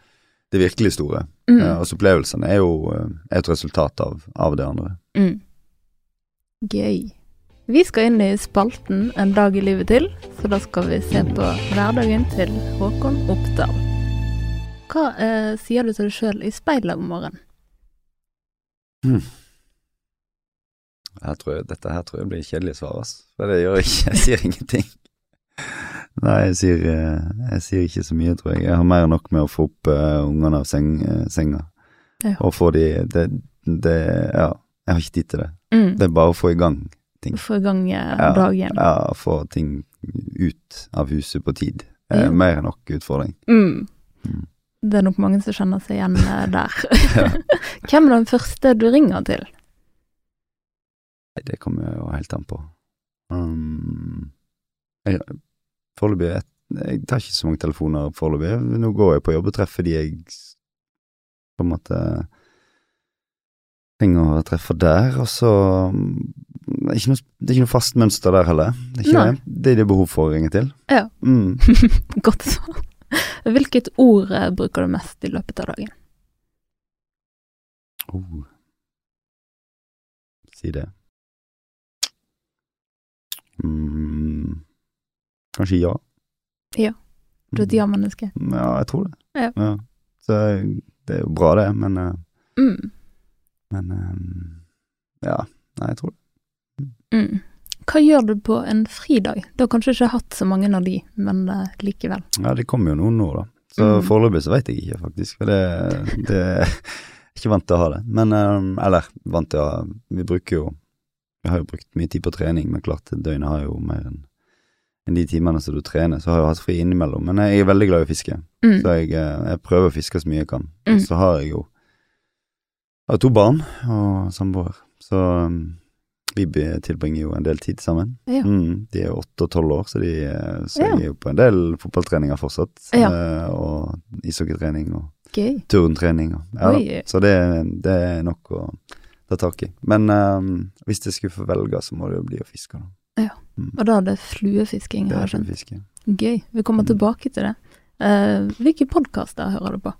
Speaker 2: det virkelig store.
Speaker 1: Mm.
Speaker 2: Eh, og opplevelsene er jo eh, er et resultat av, av det andre.
Speaker 1: Mm. Gøy. Vi skal inn i spalten En dag i livet til, så da skal vi se på hverdagen til Håkon Oppdal. Hva eh, sier du til deg sjøl i speilet om morgenen?
Speaker 2: Her tror dette her tror jeg blir kjedelig svar, ass. For det gjør jeg ikke. Jeg sier ingenting. Nei, jeg sier, eh, jeg sier ikke så mye, tror jeg. Jeg har mer enn nok med å få opp uh, ungene av seng, uh, senga.
Speaker 1: Ja.
Speaker 2: Og få de det, det Ja, jeg har ikke tid til det.
Speaker 1: Mm.
Speaker 2: Det er bare å få i gang ting.
Speaker 1: Få i gang eh,
Speaker 2: Ja.
Speaker 1: dagen.
Speaker 2: Ja, få ting ut av huset på tid. Eh,
Speaker 1: Ja.
Speaker 2: Mer enn nok utfordring.
Speaker 1: Mm.
Speaker 2: Mm.
Speaker 1: Det er nok mange som kjenner seg igjen der. Hvem er den første du ringer til?
Speaker 2: Nei, det kommer jo helt an på. Um, jeg, foreløpig jeg, tar ikke så mange telefoner foreløpig. Nå går jeg på jobb og treffer de jeg på en måte trenger å treffe der, og så um, det er, noe, det er ikke noe fast mønster der heller. Det er det. Det er det behov for å ringe til.
Speaker 1: Ja.
Speaker 2: Mm.
Speaker 1: Godt svar. Hvilket ord eh, bruker du mest i løpet av dagen?
Speaker 2: Oh. Si det. Mm. Kanskje ja. Ja.
Speaker 1: Du er et ja-menneske.
Speaker 2: Ja, jeg tror det.
Speaker 1: Ja.
Speaker 2: Så det er jo bra, det, men, eh,
Speaker 1: Mm.
Speaker 2: men eh, Ja, nei, jeg tror det.
Speaker 1: Mm. Hva gjør du på en fridag? Du har kanskje ikke hatt så mange av de, men eh, likevel.
Speaker 2: Ja, det kommer jo noen nå, da. Så
Speaker 1: Mm.
Speaker 2: foreløpig så veit jeg ikke, faktisk. For det, det er ikke vant til å ha det. Men eh, Eller vant til å ha Vi bruker jo Vi har jo brukt mye tid på trening, men klart døgnet har jo mer enn enn de timene som du trener. Så har jeg hatt fri innimellom. Men jeg er veldig glad i å fiske.
Speaker 1: Mm.
Speaker 2: Så jeg, eh, jeg prøver å fiske så mye jeg kan.
Speaker 1: Mm.
Speaker 2: Så har jeg jo jeg har to barn og samboer, så um, vi tilbringer jo en del tid sammen.
Speaker 1: Ja.
Speaker 2: Mm, de er åtte og tolv år, så, de, eh, så
Speaker 1: Ja.
Speaker 2: er jo på en del fotballtreninger fortsatt.
Speaker 1: Ja.
Speaker 2: eh, Og ishockeytrening og
Speaker 1: Gøy.
Speaker 2: turntrening. Og, Så det, det er nok å ta tak i. Men um, hvis jeg skulle få velge, så må det jo bli å fiske. Da.
Speaker 1: Og da er det fluefisking, har
Speaker 2: er
Speaker 1: jeg skjønt. Gøy. Vi kommer
Speaker 2: Mm.
Speaker 1: tilbake til det. Uh, hvilke podkaster hører du på?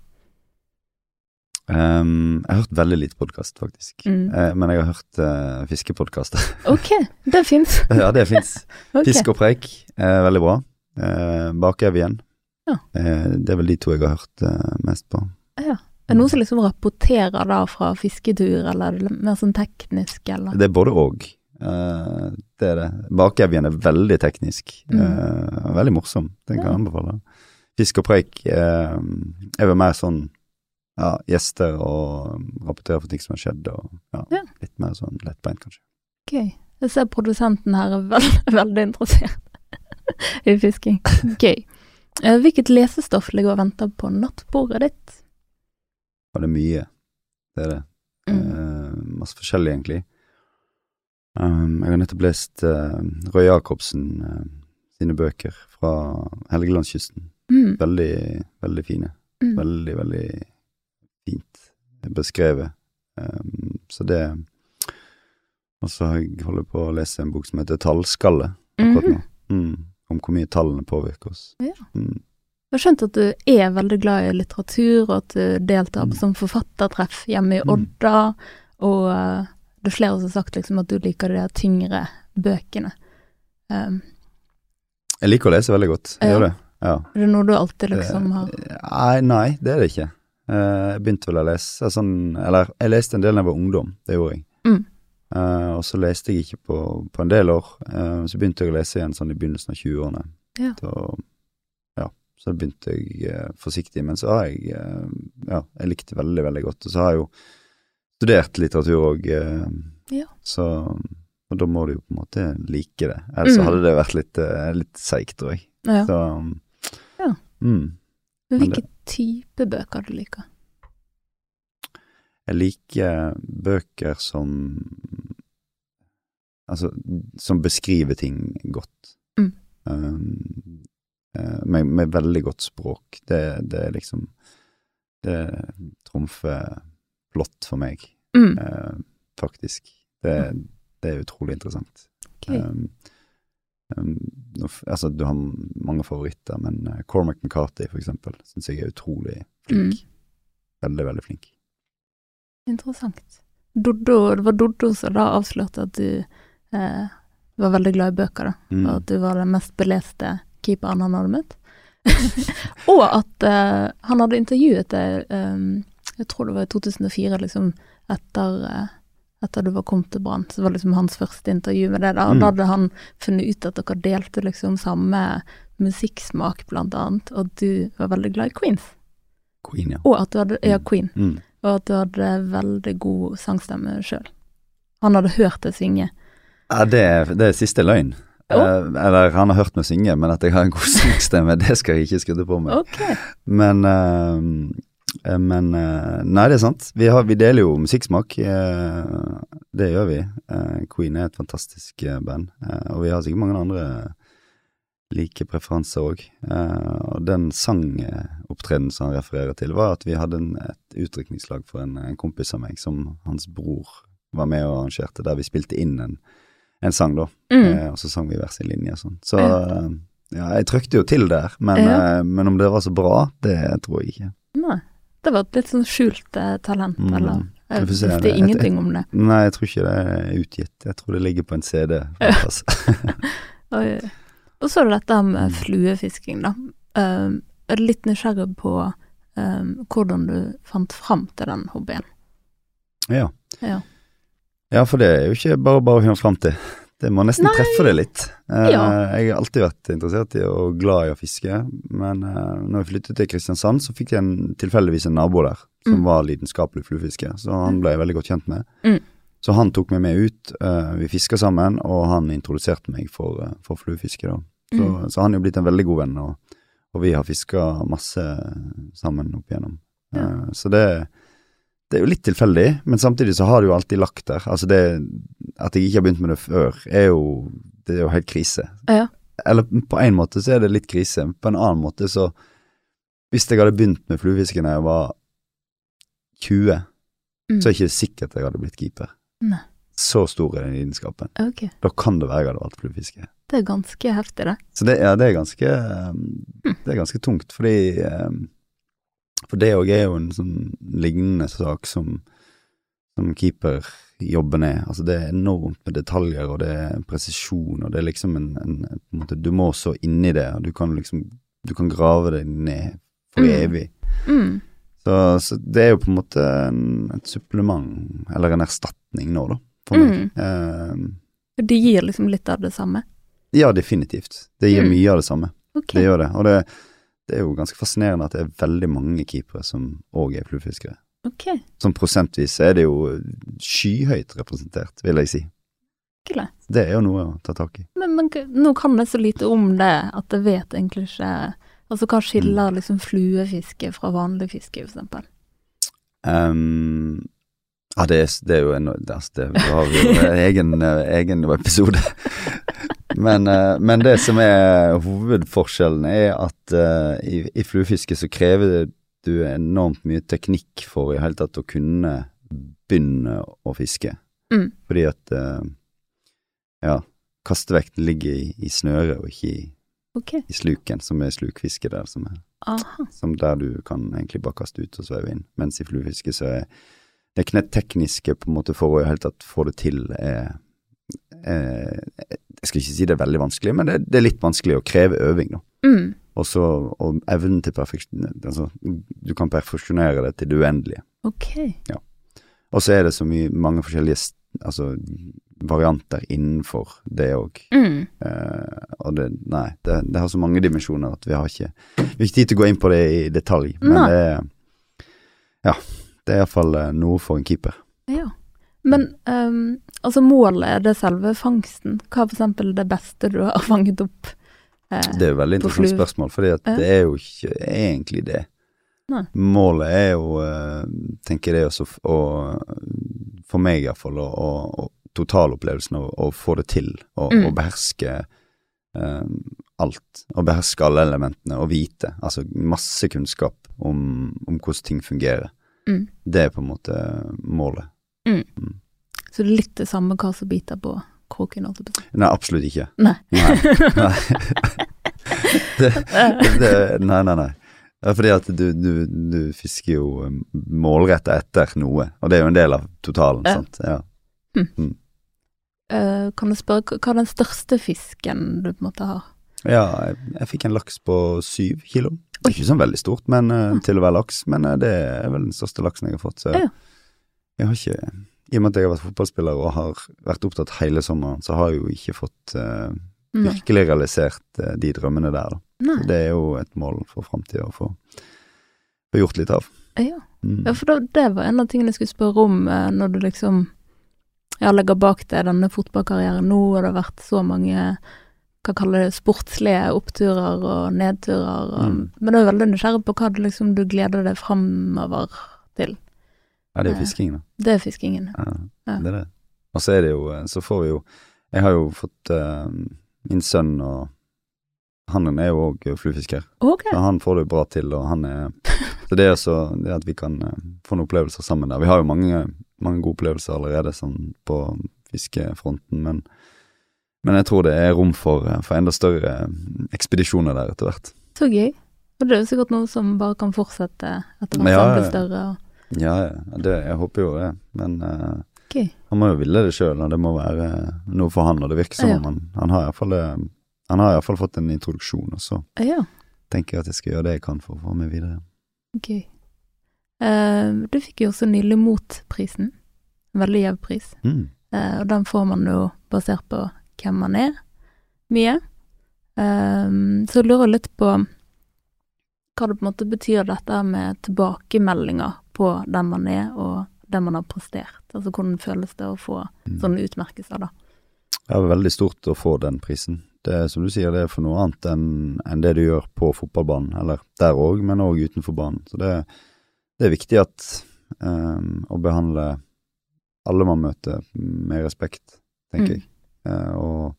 Speaker 2: Um, jeg har hørt veldig lite podkast, faktisk.
Speaker 1: Mm.
Speaker 2: Uh, men jeg har hørt uh, fiskepodkaster.
Speaker 1: Ok, det fins.
Speaker 2: ja, det fins.
Speaker 1: okay.
Speaker 2: Fisk og preik, eh, veldig bra. Uh, Bakevjen.
Speaker 1: Ja.
Speaker 2: Uh, det er vel de to jeg har hørt eh, mest på.
Speaker 1: Er det noen som liksom rapporterer da fra fisketur, eller er det mer sånn teknisk, eller?
Speaker 2: Det er både og. Eh, det er det. Bakevjen er veldig teknisk.
Speaker 1: Mm.
Speaker 2: Uh, veldig morsom. Den kan
Speaker 1: Ja.
Speaker 2: jeg anbefale. Fisk og preik uh, er vel mer sånn ja, gjester og rapporterer for ting som har skjedd, og ja,
Speaker 1: Ja.
Speaker 2: litt mer sånn lettbeint, kanskje.
Speaker 1: Gøy. Jeg ser produsenten her er veld, veldig interessert i fisking. Gøy. Hvilket lesestoff ligger og venter på nattbordet ditt?
Speaker 2: Og det er mye. Det er det.
Speaker 1: Mm.
Speaker 2: Masse forskjellig, egentlig. Um, jeg har nettopp lest uh, Røe Jacobsen uh, sine bøker fra Helgelandskysten.
Speaker 1: Mm.
Speaker 2: Veldig, veldig fine.
Speaker 1: Mm.
Speaker 2: Veldig, veldig fint beskrevet. Um, så det Og så holder jeg på å lese en bok som heter Tallskalle akkurat
Speaker 1: Mhm.
Speaker 2: nå. Mm, om hvor mye tallene påvirker oss.
Speaker 1: Ja.
Speaker 2: Mm.
Speaker 1: Jeg har skjønt at du er veldig glad i litteratur, og at du deltar på
Speaker 2: Mm.
Speaker 1: sånn forfattertreff hjemme i
Speaker 2: Mm.
Speaker 1: Odda, og eh, det er flere som har sagt liksom at du liker de tyngre bøkene. Um,
Speaker 2: Jeg liker å lese veldig godt. Jeg
Speaker 1: Ja.
Speaker 2: gjør det. Ja.
Speaker 1: er det noe du alltid liksom har
Speaker 2: Eh, Nei, nei, det er det ikke. Eh, Jeg begynte vel å lese sånn Eller jeg leste en del da jeg var ungdom, det gjorde jeg.
Speaker 1: Mm.
Speaker 2: Uh, og så leste jeg ikke på, på en del år. Uh, så begynte jeg å lese igjen sånn i begynnelsen av 20-årene.
Speaker 1: Ja.
Speaker 2: Ja, så begynte jeg uh, forsiktig. Men så har jeg eh, Ja, jeg likte veldig, veldig godt. Og så har jeg jo studert litteratur òg,
Speaker 1: Ja.
Speaker 2: så Og da må du jo på en måte like det. Ellers
Speaker 1: Mm.
Speaker 2: hadde det vært litt, eh, litt seigt, tror jeg.
Speaker 1: Ja.
Speaker 2: Så
Speaker 1: Ja.
Speaker 2: Mm.
Speaker 1: Men
Speaker 2: men
Speaker 1: hvilke type bøker du liker?
Speaker 2: Jeg liker bøker som Altså, som beskriver ting godt.
Speaker 1: Mm.
Speaker 2: Um, eh, med, med veldig godt språk. Det, det er liksom Det trumfer plott for meg,
Speaker 1: Mm.
Speaker 2: uh, faktisk. Det, det er utrolig interessant.
Speaker 1: Okay.
Speaker 2: Um, um, altså, du har mange favoritter, men uh, Cormac McCarthy, for eksempel, syns jeg er utrolig flink.
Speaker 1: Mm.
Speaker 2: Veldig, veldig flink.
Speaker 1: Interessant. Doddo, det var Doddo som da avslørte at du eh, var veldig glad i bøker, da.
Speaker 2: Mm.
Speaker 1: Og at du var den mest beleste keeperen han hadde møtt. og at eh, han hadde intervjuet deg, eh, jeg tror det var i 2004, liksom etter, eh, etter du var kommet til Brann. Så var liksom hans første intervju med det. Da,
Speaker 2: Mm.
Speaker 1: da hadde han funnet ut at dere delte liksom samme musikksmak, blant annet, og du var veldig glad i Queens.
Speaker 2: Queen, ja.
Speaker 1: Og at du hadde, ja,
Speaker 2: Mm.
Speaker 1: Queen.
Speaker 2: Mm.
Speaker 1: Og at du hadde veldig god sangstemme sjøl. Han hadde hørt deg synge.
Speaker 2: Ja, det, det er siste løgn. Eh, eller han har hørt meg synge, men at jeg har en god sangstemme, det skal jeg ikke skudde på meg.
Speaker 1: Okay.
Speaker 2: Men, eh, men eh, Nei, det er sant. Vi, har, vi deler jo musikksmak. eh, det gjør vi. Eh, Queen er et fantastisk eh, band, eh, og vi har sikkert mange andre like preferanser òg. og den sangopptredenen som han refererer til, var at vi hadde en, et utdrikningslag for en, en kompis av meg, som hans bror var med og arrangerte, der vi spilte inn en, en sang, da.
Speaker 1: Mm.
Speaker 2: Eh, og så sang vi hver sin linje og sånn. Så
Speaker 1: Ja.
Speaker 2: eh, jeg trykte jo til der, men,
Speaker 1: Ja.
Speaker 2: eh, men om det var så bra, det tror jeg ikke.
Speaker 1: Nei. Det var et litt sånn skjult eh, talent,
Speaker 2: Mm.
Speaker 1: eller Jeg
Speaker 2: får
Speaker 1: visste
Speaker 2: Det-
Speaker 1: ingenting om det.
Speaker 2: Nei, jeg tror ikke det er utgitt. Jeg tror det ligger på en CD.
Speaker 1: Og så er det dette med
Speaker 2: Mm.
Speaker 1: fluefisking, da. Eh, jeg er litt nysgjerrig på eh, hvordan du fant fram til den hobbyen.
Speaker 2: ja.
Speaker 1: Ja.
Speaker 2: ja, for det er jo ikke bare bare å finne fram til. Det må nesten
Speaker 1: Nei.
Speaker 2: treffe det litt. Eh,
Speaker 1: Ja.
Speaker 2: Jeg har alltid vært interessert i og glad i å fiske, men eh, når jeg flyttet til Kristiansand, så fikk jeg en, tilfeldigvis en nabo der som
Speaker 1: Mm.
Speaker 2: var lidenskapelig fluefisker, så han ble jeg veldig godt kjent med.
Speaker 1: Mm.
Speaker 2: Så han tok meg med ut, eh, vi fiska sammen, og han introduserte meg for, for fluefiske. da. Så,
Speaker 1: Mm.
Speaker 2: så han er jo blitt en veldig god venn, og, og vi har fiska masse sammen opp igjennom.
Speaker 1: Ja.
Speaker 2: Så det, det er jo litt tilfeldig, men samtidig så har det jo alltid lagt der. Altså det At jeg ikke har begynt med det før, er jo Det er jo helt krise.
Speaker 1: Ja.
Speaker 2: Eller på en måte så er det litt krise, på en annen måte så Hvis jeg hadde begynt med fluefiske da jeg var 20,
Speaker 1: Mm.
Speaker 2: så er det ikke sikkert jeg hadde blitt keeper.
Speaker 1: Nei.
Speaker 2: Så stor er den lidenskapen.
Speaker 1: Okay.
Speaker 2: Da kan det være jeg hadde valgt fluefiske.
Speaker 1: Det er ganske heftig, det.
Speaker 2: Så det, ja, det er ganske um, Det er ganske tungt, fordi um, For det òg er jo en sånn lignende sak som, som keeper jobber ned. Altså det er enormt med detaljer, og det er presisjon, og det er liksom en, en på en måte, Du må så inn i det, og du kan liksom Du kan grave deg ned for
Speaker 1: Mm.
Speaker 2: evig.
Speaker 1: Mm.
Speaker 2: Så, så det er jo på en måte en, et supplement, eller en erstatning nå, da, for meg. Uh,
Speaker 1: det gir liksom litt av det samme.
Speaker 2: ja, definitivt. Det gir
Speaker 1: Mm.
Speaker 2: mye av det samme.
Speaker 1: Okay.
Speaker 2: Det gjør det. Og det, det er jo ganske fascinerende at det er veldig mange keepere som òg er fluefiskere.
Speaker 1: Okay.
Speaker 2: Som prosentvis er det jo skyhøyt representert, vil jeg si.
Speaker 1: Ikke
Speaker 2: Det er jo noe å ta tak i.
Speaker 1: Men, men nå kan jeg så lite om det at jeg vet egentlig ikke Altså hva
Speaker 2: Mm.
Speaker 1: skiller liksom fluefiske fra vanlig fiske, for eksempel?
Speaker 2: Um, ja, det er, det er jo en det, altså, det, har vi jo en egen, eh, egen episode. Men, eh, men det som er hovedforskjellen, er at uh, i, i fluefiske så krever du enormt mye teknikk for i hele tatt å kunne begynne å fiske.
Speaker 1: Mm.
Speaker 2: Fordi at uh, ja, kastevekten ligger i, i snøret og ikke i,
Speaker 1: okay.
Speaker 2: i sluken, som er slukfiske der, som er
Speaker 1: Aha.
Speaker 2: som der du kan egentlig bare kaste ut og sveive inn. Mens i fluefiske så er det knetekniske på en måte for å i hele tatt få det til er Jeg skal ikke si det er veldig vanskelig, men det, det er litt vanskelig å kreve øving, da.
Speaker 1: Mm.
Speaker 2: Og så og evnen til perfeksjon Altså, du kan perfeksjonere det til det uendelige.
Speaker 1: Ok.
Speaker 2: Og så er det så mye, mange forskjellige altså, varianter innenfor det òg.
Speaker 1: Mm.
Speaker 2: Eh, og det Nei, det, det har så mange dimensjoner at vi har ikke Vi har ikke tid til å gå inn på det i detalj, men
Speaker 1: Nei.
Speaker 2: det er Ja, det er iallfall eh, noe for en keeper.
Speaker 1: Ja. Men ehm, altså målet er det selve fangsten. Hva er for eksempel det beste du har fanget opp? Eh,
Speaker 2: Det er jo veldig interessant spørsmål, at det er jo ikke egentlig det.
Speaker 1: Nei.
Speaker 2: Målet er jo, eh, tenker jeg også, å, for meg iallfall, og, og totalopplevelsen av å få det til, og,
Speaker 1: Mm.
Speaker 2: og beherske um, alt. Og beherske alle elementene, og vite. Altså masse kunnskap om, om hvordan ting fungerer.
Speaker 1: Mm.
Speaker 2: Det er på en måte målet.
Speaker 1: Så det er litt det samme hva som biter på kroken, jeg.
Speaker 2: Nei, absolutt ikke.
Speaker 1: Nei.
Speaker 2: Nei. nei. det, det, nei, nei, nei. Det er fordi at du, du, du fisker jo um, målretta etter noe, og det er jo en del av totalen,
Speaker 1: Ja.
Speaker 2: sant. Ja.
Speaker 1: Eh, kan du spørre hva er den største fisken du på en måte har?
Speaker 2: ja, jeg, jeg fikk en laks på syv kilo. Det er ikke sånn veldig stort men, eh, til å være laks, men uh, det er vel den største laksen jeg har fått. Så
Speaker 1: Ja.
Speaker 2: jeg har ikke I og med at jeg har vært fotballspiller og har vært opptatt hele sommeren, så har jeg jo ikke fått
Speaker 1: uh,
Speaker 2: virkelig realisert uh, de drømmene der, da.
Speaker 1: Nei.
Speaker 2: Så det er jo et mål for framtida å få, få gjort litt av.
Speaker 1: Ja.
Speaker 2: Mm.
Speaker 1: ja, for da, det var en av tingene jeg skulle spørre om uh, når du liksom ja, legger bak deg denne fotballkarrieren nå, og det har vært så mange hva kaller det, sportslige oppturer og nedturer. Og,
Speaker 2: Mm.
Speaker 1: Men jeg er veldig nysgjerrig på hva du, liksom, du gleder deg framover til.
Speaker 2: Ja, det er jo fiskingen, da.
Speaker 1: Det er fiskingen.
Speaker 2: Ja. Det er det. Og så er det jo eh, Så får vi jo Jeg har jo fått uh, min sønn, og han er jo òg fluefisker.
Speaker 1: Ok.
Speaker 2: Så han får det jo bra til, og han er Så det er også det at vi kan uh, få noen opplevelser sammen der. Vi har jo mange, mange gode opplevelser allerede sånn på fiskefronten, men men jeg tror det er rom for, for enda større ekspedisjoner der etter hvert.
Speaker 1: Så gøy. Og det er jo sikkert noe som bare kan fortsette etter hvert
Speaker 2: ja,
Speaker 1: blir større. og-
Speaker 2: Ja, det, jeg håper jo det, men uh,
Speaker 1: okay.
Speaker 2: Han må jo ville det sjøl, og det må være noe for han, og det virker som om han, han har iallfall Han har iallfall fått en introduksjon, og så
Speaker 1: Ja,
Speaker 2: tenker jeg at jeg skal gjøre det jeg kan for å få meg videre.
Speaker 1: gøy. Uh, du fikk jo også nylig Mot-prisen. Veldig gjev pris.
Speaker 2: Mm.
Speaker 1: Uh, og den får man jo basert på hvem man er, mye. Uh, så jeg lurer litt på hva det på en måte betyr dette med tilbakemeldinger på den man er og det man har prestert. Altså hvordan føles det å få
Speaker 2: Mm.
Speaker 1: sånne utmerkelser, da.
Speaker 2: Det er veldig stort å få den prisen. Det er som du sier, det er for noe annet enn enn det du gjør på fotballbanen, eller der òg, men òg utenfor banen. Så det, det er viktig at um, å behandle alle man møter med respekt, tenker
Speaker 1: Mm.
Speaker 2: jeg. Uh, og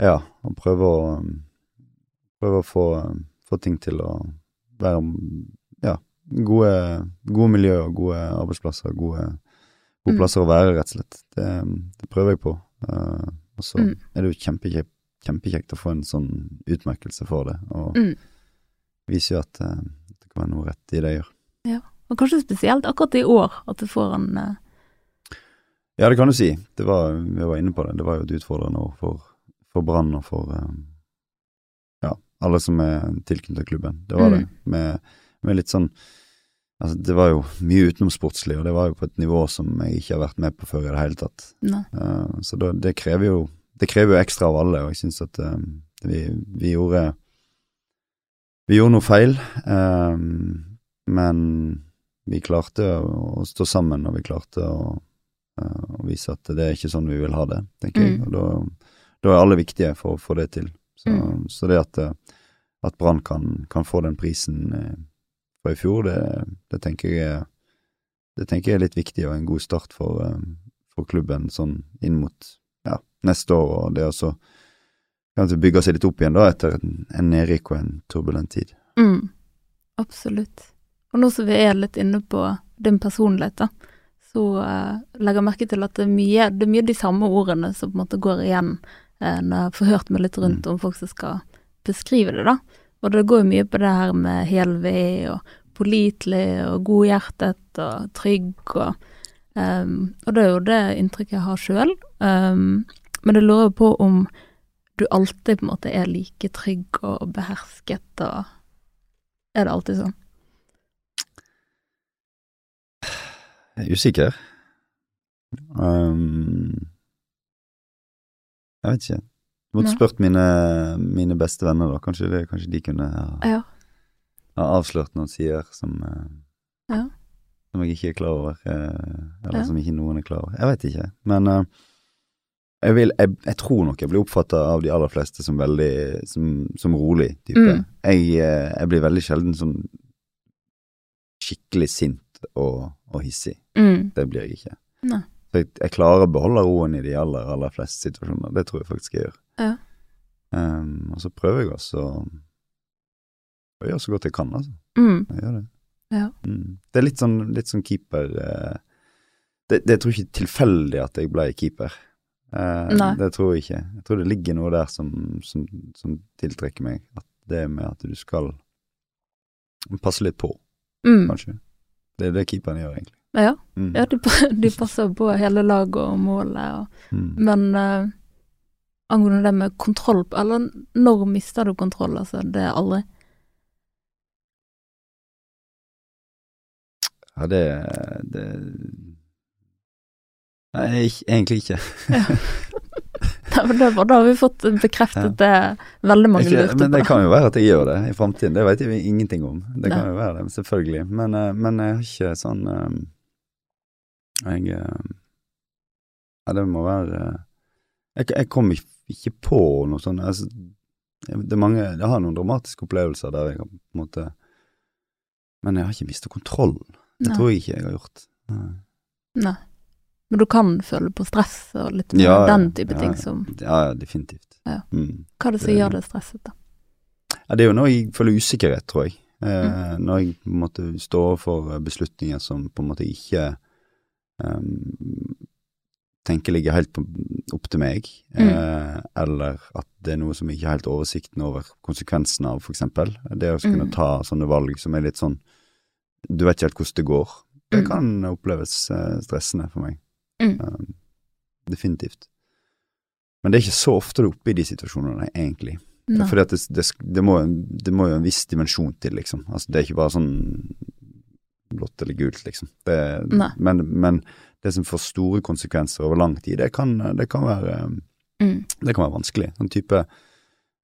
Speaker 2: ja, og prøve å prøve å få, få ting til å være gode, gode miljø og gode arbeidsplasser, gode, gode
Speaker 1: Mm.
Speaker 2: plasser å være, rett og slett. Det, det prøver jeg på. Uh, og så
Speaker 1: Mm.
Speaker 2: er det jo kjempekjekt, kjempekjekt å få en sånn utmerkelse for det, og
Speaker 1: Mm.
Speaker 2: viser jo at uh, det kan være noe rett i det jeg gjør.
Speaker 1: Ja, Og kanskje spesielt akkurat i år at du får en uh...
Speaker 2: Ja, det kan du si. Det var, vi var inne på det. Det var jo et utfordrende år for, for Brann og for ja, alle som er tilknyttet klubben. Det var
Speaker 1: Mm.
Speaker 2: det. Med, med litt sånn Altså, det var jo mye utenomsportslig, og det var jo på et nivå som jeg ikke har vært med på før i det hele tatt. Eh, så da, det krever jo Det krever jo ekstra av alle, og jeg syns at uh, vi, vi gjorde Vi gjorde noe feil, uh, men vi klarte å, å stå sammen, og vi klarte å, å vise at det er ikke sånn vi vil ha det, tenker jeg.
Speaker 1: Mm.
Speaker 2: Og da, da er alle viktige for å få det til. Så,
Speaker 1: Mm.
Speaker 2: så det at, at Brann kan, kan få den prisen fra i fjor, det, det tenker jeg det tenker jeg er litt viktig og en god start for, eh, for klubben sånn inn mot ja, neste år, og det også kanskje bygge seg litt opp igjen da etter en, en nedrykk og en turbulent tid.
Speaker 1: Mm, absolutt. Og nå som vi er litt inne på din personlighet, da, så uh, legger jeg merke til at det er, mye, det er mye de samme ordene som på en måte går igjen uh, når jeg får hørt meg litt rundt om folk som skal beskrive det, da. Og det går jo mye på det her med hel ved og pålitelig og godhjertet og trygg og um, Og det er jo det inntrykket jeg har sjøl. men det lurer på om du alltid på en måte er like trygg og behersket og Er det alltid sånn?
Speaker 2: Jeg er usikker. Um, jeg vet ikke. Måtte spurt mine, mine beste venner, da. Kanskje, det, kanskje de kunne ha,
Speaker 1: Ja.
Speaker 2: ha avslørt noen sider som eh,
Speaker 1: Ja.
Speaker 2: Som jeg ikke er klar over, eh, eller
Speaker 1: Ja.
Speaker 2: som ikke noen er klar over. Jeg vet ikke. Men eh, jeg, vil, jeg, jeg tror nok jeg blir oppfatta av de aller fleste som veldig som, som rolig type.
Speaker 1: Mm.
Speaker 2: Jeg, jeg blir veldig sjelden sånn skikkelig sint og, og hissig.
Speaker 1: Mm.
Speaker 2: Det blir jeg ikke.
Speaker 1: Nei.
Speaker 2: Så jeg klarer å beholde roen i de aller, aller fleste situasjoner. Det tror jeg faktisk jeg gjør.
Speaker 1: Ja.
Speaker 2: Um, og så prøver jeg også å gjøre så godt jeg kan, altså.
Speaker 1: Mm.
Speaker 2: Jeg gjør det.
Speaker 1: Ja.
Speaker 2: Mm. Det er litt sånn, litt sånn keeper uh, det, det jeg ikke tilfeldig at jeg ble keeper.
Speaker 1: Uh,
Speaker 2: det tror jeg ikke. Jeg tror det ligger noe der som, som, som tiltrekker meg. At det med at du skal passe litt på,
Speaker 1: Mm.
Speaker 2: kanskje. Det er det keeperen gjør, egentlig.
Speaker 1: Ja,
Speaker 2: Mm.
Speaker 1: ja de, du, passer på hele laget og målet. Og,
Speaker 2: Mm.
Speaker 1: men eh, angående det med kontroll Eller når mister du kontroll? Altså, det er aldri.
Speaker 2: Ja, det, det Nei, egentlig ikke.
Speaker 1: Det var da har vi fått bekreftet det veldig mange lurte på.
Speaker 2: men det kan jo være at jeg gjør det i framtiden, det vet jeg ingenting om. Det kan
Speaker 1: ja.
Speaker 2: jo være det, selvfølgelig. Men, eh, men jeg har ikke sånn eh, Jeg eh, Ja, det må være Jeg, jeg kom ikke- ikke på noe sånt altså, Det er mange Jeg har noen dramatiske opplevelser der jeg har på en måte Men jeg har ikke mistet kontrollen. Det tror jeg ikke jeg har gjort. Nei.
Speaker 1: Nei. Men du kan føle på stress og litt mer
Speaker 2: Ja,
Speaker 1: den type
Speaker 2: ja,
Speaker 1: ting som
Speaker 2: Ja, definitivt.
Speaker 1: Ja.
Speaker 2: Mm.
Speaker 1: Hva er det som
Speaker 2: Det-
Speaker 1: gjør det stresset, da?
Speaker 2: Ja, det er jo når jeg føler usikkerhet, tror jeg. Eh,
Speaker 1: Mm.
Speaker 2: Når jeg på en måte står overfor beslutninger som på en måte ikke ehm, tenker ligger helt på, opp til meg,
Speaker 1: Mm.
Speaker 2: eh, eller at det er noe som jeg ikke har helt oversikten over konsekvensene av, eksempel. Det å kunne
Speaker 1: Mm.
Speaker 2: ta sånne valg som er litt sånn Du vet ikke helt hvordan det går. Det
Speaker 1: Mm.
Speaker 2: kan oppleves eh, stressende for meg.
Speaker 1: Mm.
Speaker 2: Ehm, definitivt. Men det er ikke så ofte du er oppe i de situasjonene, egentlig.
Speaker 1: No.
Speaker 2: Fordi det, det, det, må, det må jo en viss dimensjon til, liksom. Altså, det er ikke bare sånn blått eller gult, liksom. Men, men det som får store konsekvenser over lang tid, det kan, det kan, være,
Speaker 1: Mm.
Speaker 2: det kan være vanskelig. Sånn type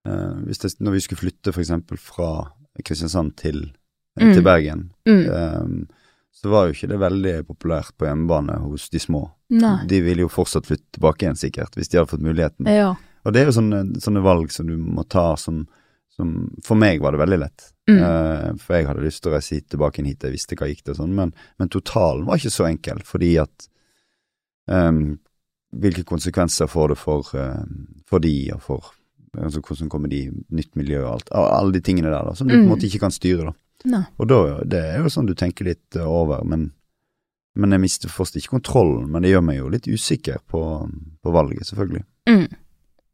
Speaker 2: uh, det, Når vi skulle flytte eksempel fra Kristiansand til, eh,
Speaker 1: Mm.
Speaker 2: til Bergen,
Speaker 1: Mm.
Speaker 2: eh, så var jo ikke det veldig populært på hjemmebane hos de små.
Speaker 1: Nei.
Speaker 2: De ville jo fortsatt flytte tilbake igjen, sikkert, hvis de hadde fått muligheten.
Speaker 1: Ja.
Speaker 2: Og det er jo sånne, sånne valg som du må ta som, som For meg var det veldig lett.
Speaker 1: Mm.
Speaker 2: uh, for jeg hadde lyst til å reise hit, tilbake hit, jeg visste hva gikk til og sånn, men, men totalen var ikke så enkel, fordi at um, Hvilke konsekvenser får det for, uh, for de, og for altså Hvordan kommer de, i nytt miljø og alt. Alle de tingene der da, som du på en
Speaker 1: Mm.
Speaker 2: måte ikke kan styre, da.
Speaker 1: Ne.
Speaker 2: Og da, det er jo sånn du tenker litt uh, over, men, men jeg mister først ikke kontrollen, men det gjør meg jo litt usikker på, på valget, selvfølgelig.
Speaker 1: Mm.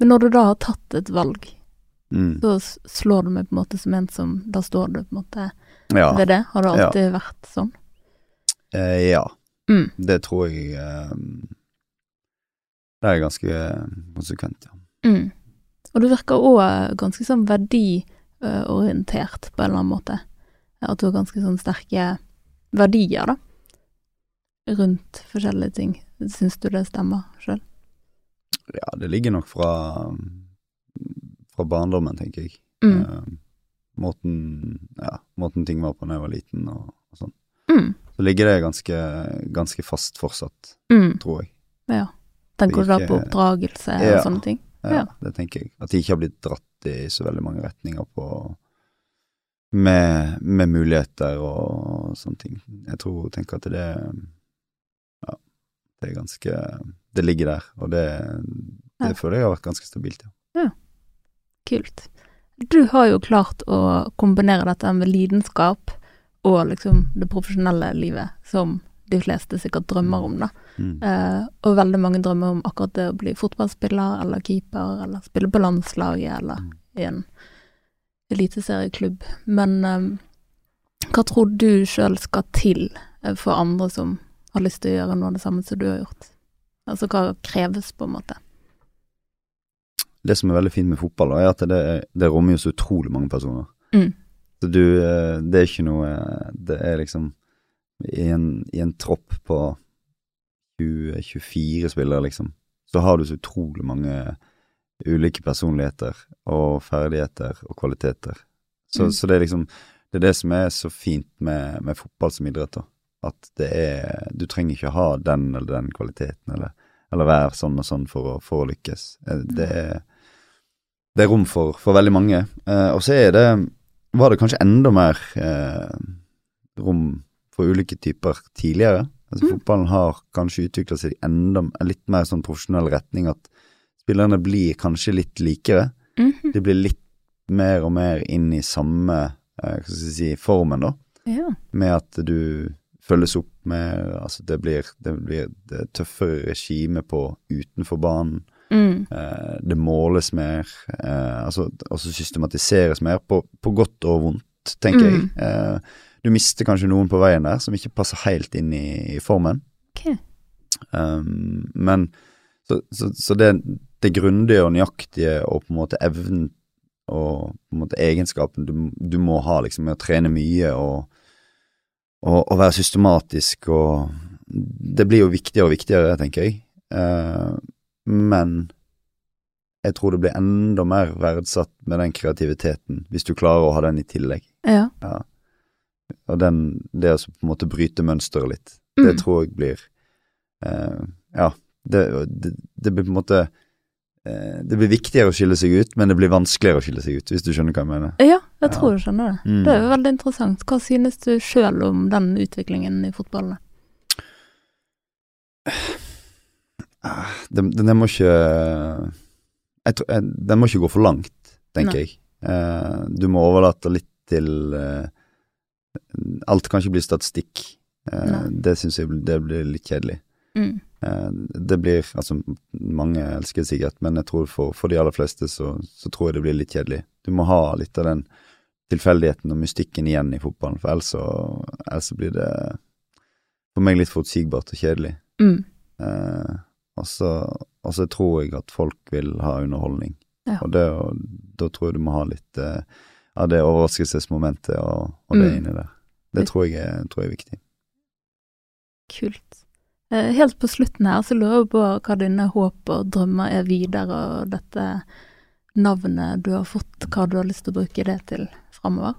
Speaker 1: Men når du da har tatt et valg,
Speaker 2: Mm.
Speaker 1: så slår du meg på en måte som en som Da står du på en måte
Speaker 2: Ja.
Speaker 1: ved det. Har det alltid vært sånn?
Speaker 2: Eh, ja,
Speaker 1: Mm.
Speaker 2: det tror jeg eh, Det er ganske konsekvent, ja.
Speaker 1: Mm. Og du virker òg ganske sånn verdiorientert på en eller annen måte. At du har ganske sånn sterke verdier, da. Rundt forskjellige ting. Syns du det stemmer sjøl?
Speaker 2: Ja, det ligger nok fra, fra barndommen, tenker jeg.
Speaker 1: Mm.
Speaker 2: Uh, måten, ja, måten ting var på da jeg var liten og, og sånn.
Speaker 1: Mm.
Speaker 2: Så ligger det ganske, ganske fast fortsatt,
Speaker 1: Mm.
Speaker 2: tror jeg.
Speaker 1: Ja. Tenker du da på oppdragelse
Speaker 2: Ja.
Speaker 1: og sånne ting?
Speaker 2: Ja,
Speaker 1: Ja.
Speaker 2: Det tenker jeg. At de ikke har blitt dratt i så veldig mange retninger på med, med muligheter og sånne ting. Jeg tror, tenker at det Ja, det er ganske Det ligger der, og det, det
Speaker 1: Ja.
Speaker 2: føler jeg har vært ganske stabilt, ja.
Speaker 1: Kult. Du har jo klart å kombinere dette med lidenskap og liksom det profesjonelle livet, som de fleste sikkert drømmer om, da.
Speaker 2: Mm.
Speaker 1: Eh, og veldig mange drømmer om akkurat det å bli fotballspiller eller keeper, eller spille på landslaget, eller
Speaker 2: Mm.
Speaker 1: i en eliteserieklubb. Men eh, hva tror du sjøl skal til eh, for andre som har lyst til å gjøre noe av det samme som du har gjort? Altså hva kreves, på en måte?
Speaker 2: Det som er veldig fint med fotball, er at det, det rommer jo så utrolig mange personer.
Speaker 1: Mm.
Speaker 2: Så du eh, Det er ikke noe Det er liksom I en, i en tropp på 20-24 spillere, liksom, så har du så utrolig mange ulike personligheter og ferdigheter og kvaliteter. Så,
Speaker 1: Mm.
Speaker 2: så det er liksom Det er det som er så fint med, med fotball som idrett, da. At det er Du trenger ikke ha den eller den kvaliteten, eller, eller være sånn og sånn for å, for å lykkes. Eh, Det er det er rom for, for veldig mange. Eh, og så er det Var det kanskje enda mer eh, rom for ulike typer tidligere? Altså
Speaker 1: Mm.
Speaker 2: Fotballen har kanskje utvikla seg enda litt mer sånn profesjonell retning at spillerne blir kanskje litt likere.
Speaker 1: Mhm.
Speaker 2: De blir litt mer og mer inn i samme eh, si, formen, da.
Speaker 1: Ja.
Speaker 2: Med at du følges opp med Altså det blir, det blir det er tøffere regime på utenfor banen.
Speaker 1: Mm.
Speaker 2: Eh, det måles mer, eh, altså, altså systematiseres mer, på, på godt og vondt, tenker.
Speaker 1: Mm.
Speaker 2: jeg. du mister kanskje noen på veien der som ikke passer helt inn i, i formen.
Speaker 1: Okay.
Speaker 2: Um, men så, så, så det, det grundige og nøyaktige og på en måte evnen og på en måte egenskapen du, du må ha liksom med å trene mye og, og, og være systematisk og Det blir jo viktigere og viktigere, tenker jeg. Eh, men jeg tror det blir enda mer verdsatt med den kreativiteten, hvis du klarer å ha den i tillegg.
Speaker 1: Ja.
Speaker 2: Og den, det å på en måte bryte mønsteret litt, det
Speaker 1: Mm.
Speaker 2: tror jeg blir eh, Ja, det, det, det blir på en måte eh, Det blir viktigere å skille seg ut, men det blir vanskeligere å skille seg ut, hvis du skjønner hva jeg mener.
Speaker 1: Ja, jeg
Speaker 2: Ja.
Speaker 1: tror jeg skjønner det.
Speaker 2: Mm.
Speaker 1: Det er jo veldig interessant. Hva synes du sjøl om den utviklingen i fotballen?
Speaker 2: Den, den, må ikke jeg tror, jeg, Den må ikke gå for langt, tenker
Speaker 1: Nei.
Speaker 2: jeg. Eh, du må overlate litt til eh, Alt kan ikke bli statistikk. Eh, det syns jeg det blir litt kjedelig.
Speaker 1: Mm.
Speaker 2: Eh, det blir Altså, mange elsker det sikkert, men jeg tror for, for de aller fleste så, så tror jeg det blir litt kjedelig. Du må ha litt av den tilfeldigheten og mystikken igjen i fotballen, for ellers så, ellers så blir det for meg litt forutsigbart og kjedelig.
Speaker 1: Mm.
Speaker 2: Og så og så tror jeg at folk vil ha underholdning,
Speaker 1: Ja.
Speaker 2: og, det, og da tror jeg du må ha litt eh, av det overraskelsesmomentet og, og det
Speaker 1: Mm.
Speaker 2: inni der. Det tror jeg, er, tror jeg er viktig.
Speaker 1: Kult. Eh, Helt på slutten her så lurer jeg på hva dine håp og drømmer er videre, og dette navnet du har fått, hva du har lyst til å bruke det til framover?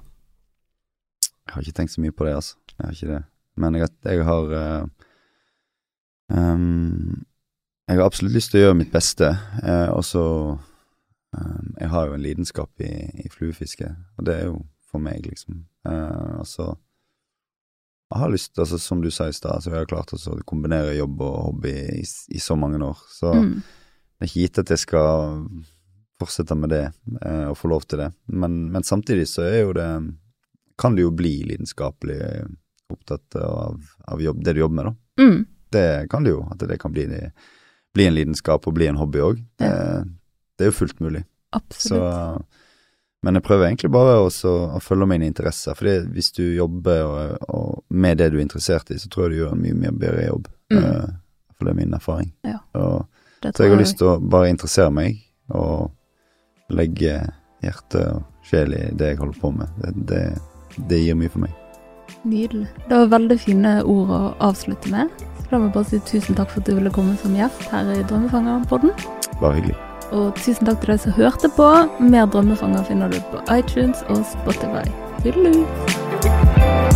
Speaker 2: Jeg har ikke tenkt så mye på det, altså. Jeg har ikke det. Men jeg, jeg har uh, ehm, Jeg har absolutt lyst til å gjøre mitt beste, eh, og så ehm, Jeg har jo en lidenskap i, i fluefiske, og det er jo for meg, liksom. Eh, altså Jeg har lyst, altså som du sa i stad, så jeg har klart å kombinere jobb og hobby i, i så mange år. Så
Speaker 1: Mm.
Speaker 2: det er ikke gitt at jeg skal fortsette med det eh, og få lov til det, men, men samtidig så er jo det Kan du jo bli lidenskapelig opptatt av, av jobb, det du jobber med, da.
Speaker 1: Mm.
Speaker 2: Det kan det jo, at det kan bli, bli en lidenskap og bli en hobby òg. Det, det er jo fullt mulig. Så, men jeg prøver egentlig bare også å følge mine interesser, for hvis du jobber og, og med det du er interessert i, så tror jeg du gjør en mye, mye bedre jobb.
Speaker 1: Mm.
Speaker 2: Eh, for det er min erfaring.
Speaker 1: Ja.
Speaker 2: Og, så jeg har lyst til å bare interessere meg og legge hjerte og sjel i det jeg holder på med. Det, det, det gir mye for meg.
Speaker 1: Nydelig. Det var veldig fine ord å avslutte med. Så da må jeg bare si tusen takk for at du ville komme som gjest her i Drømmefangeren-podden.
Speaker 2: Bare hyggelig.
Speaker 1: Og tusen takk til deg som hørte på. Mer Drømmefanger finner du på iTunes og Spotify. Hyggelig!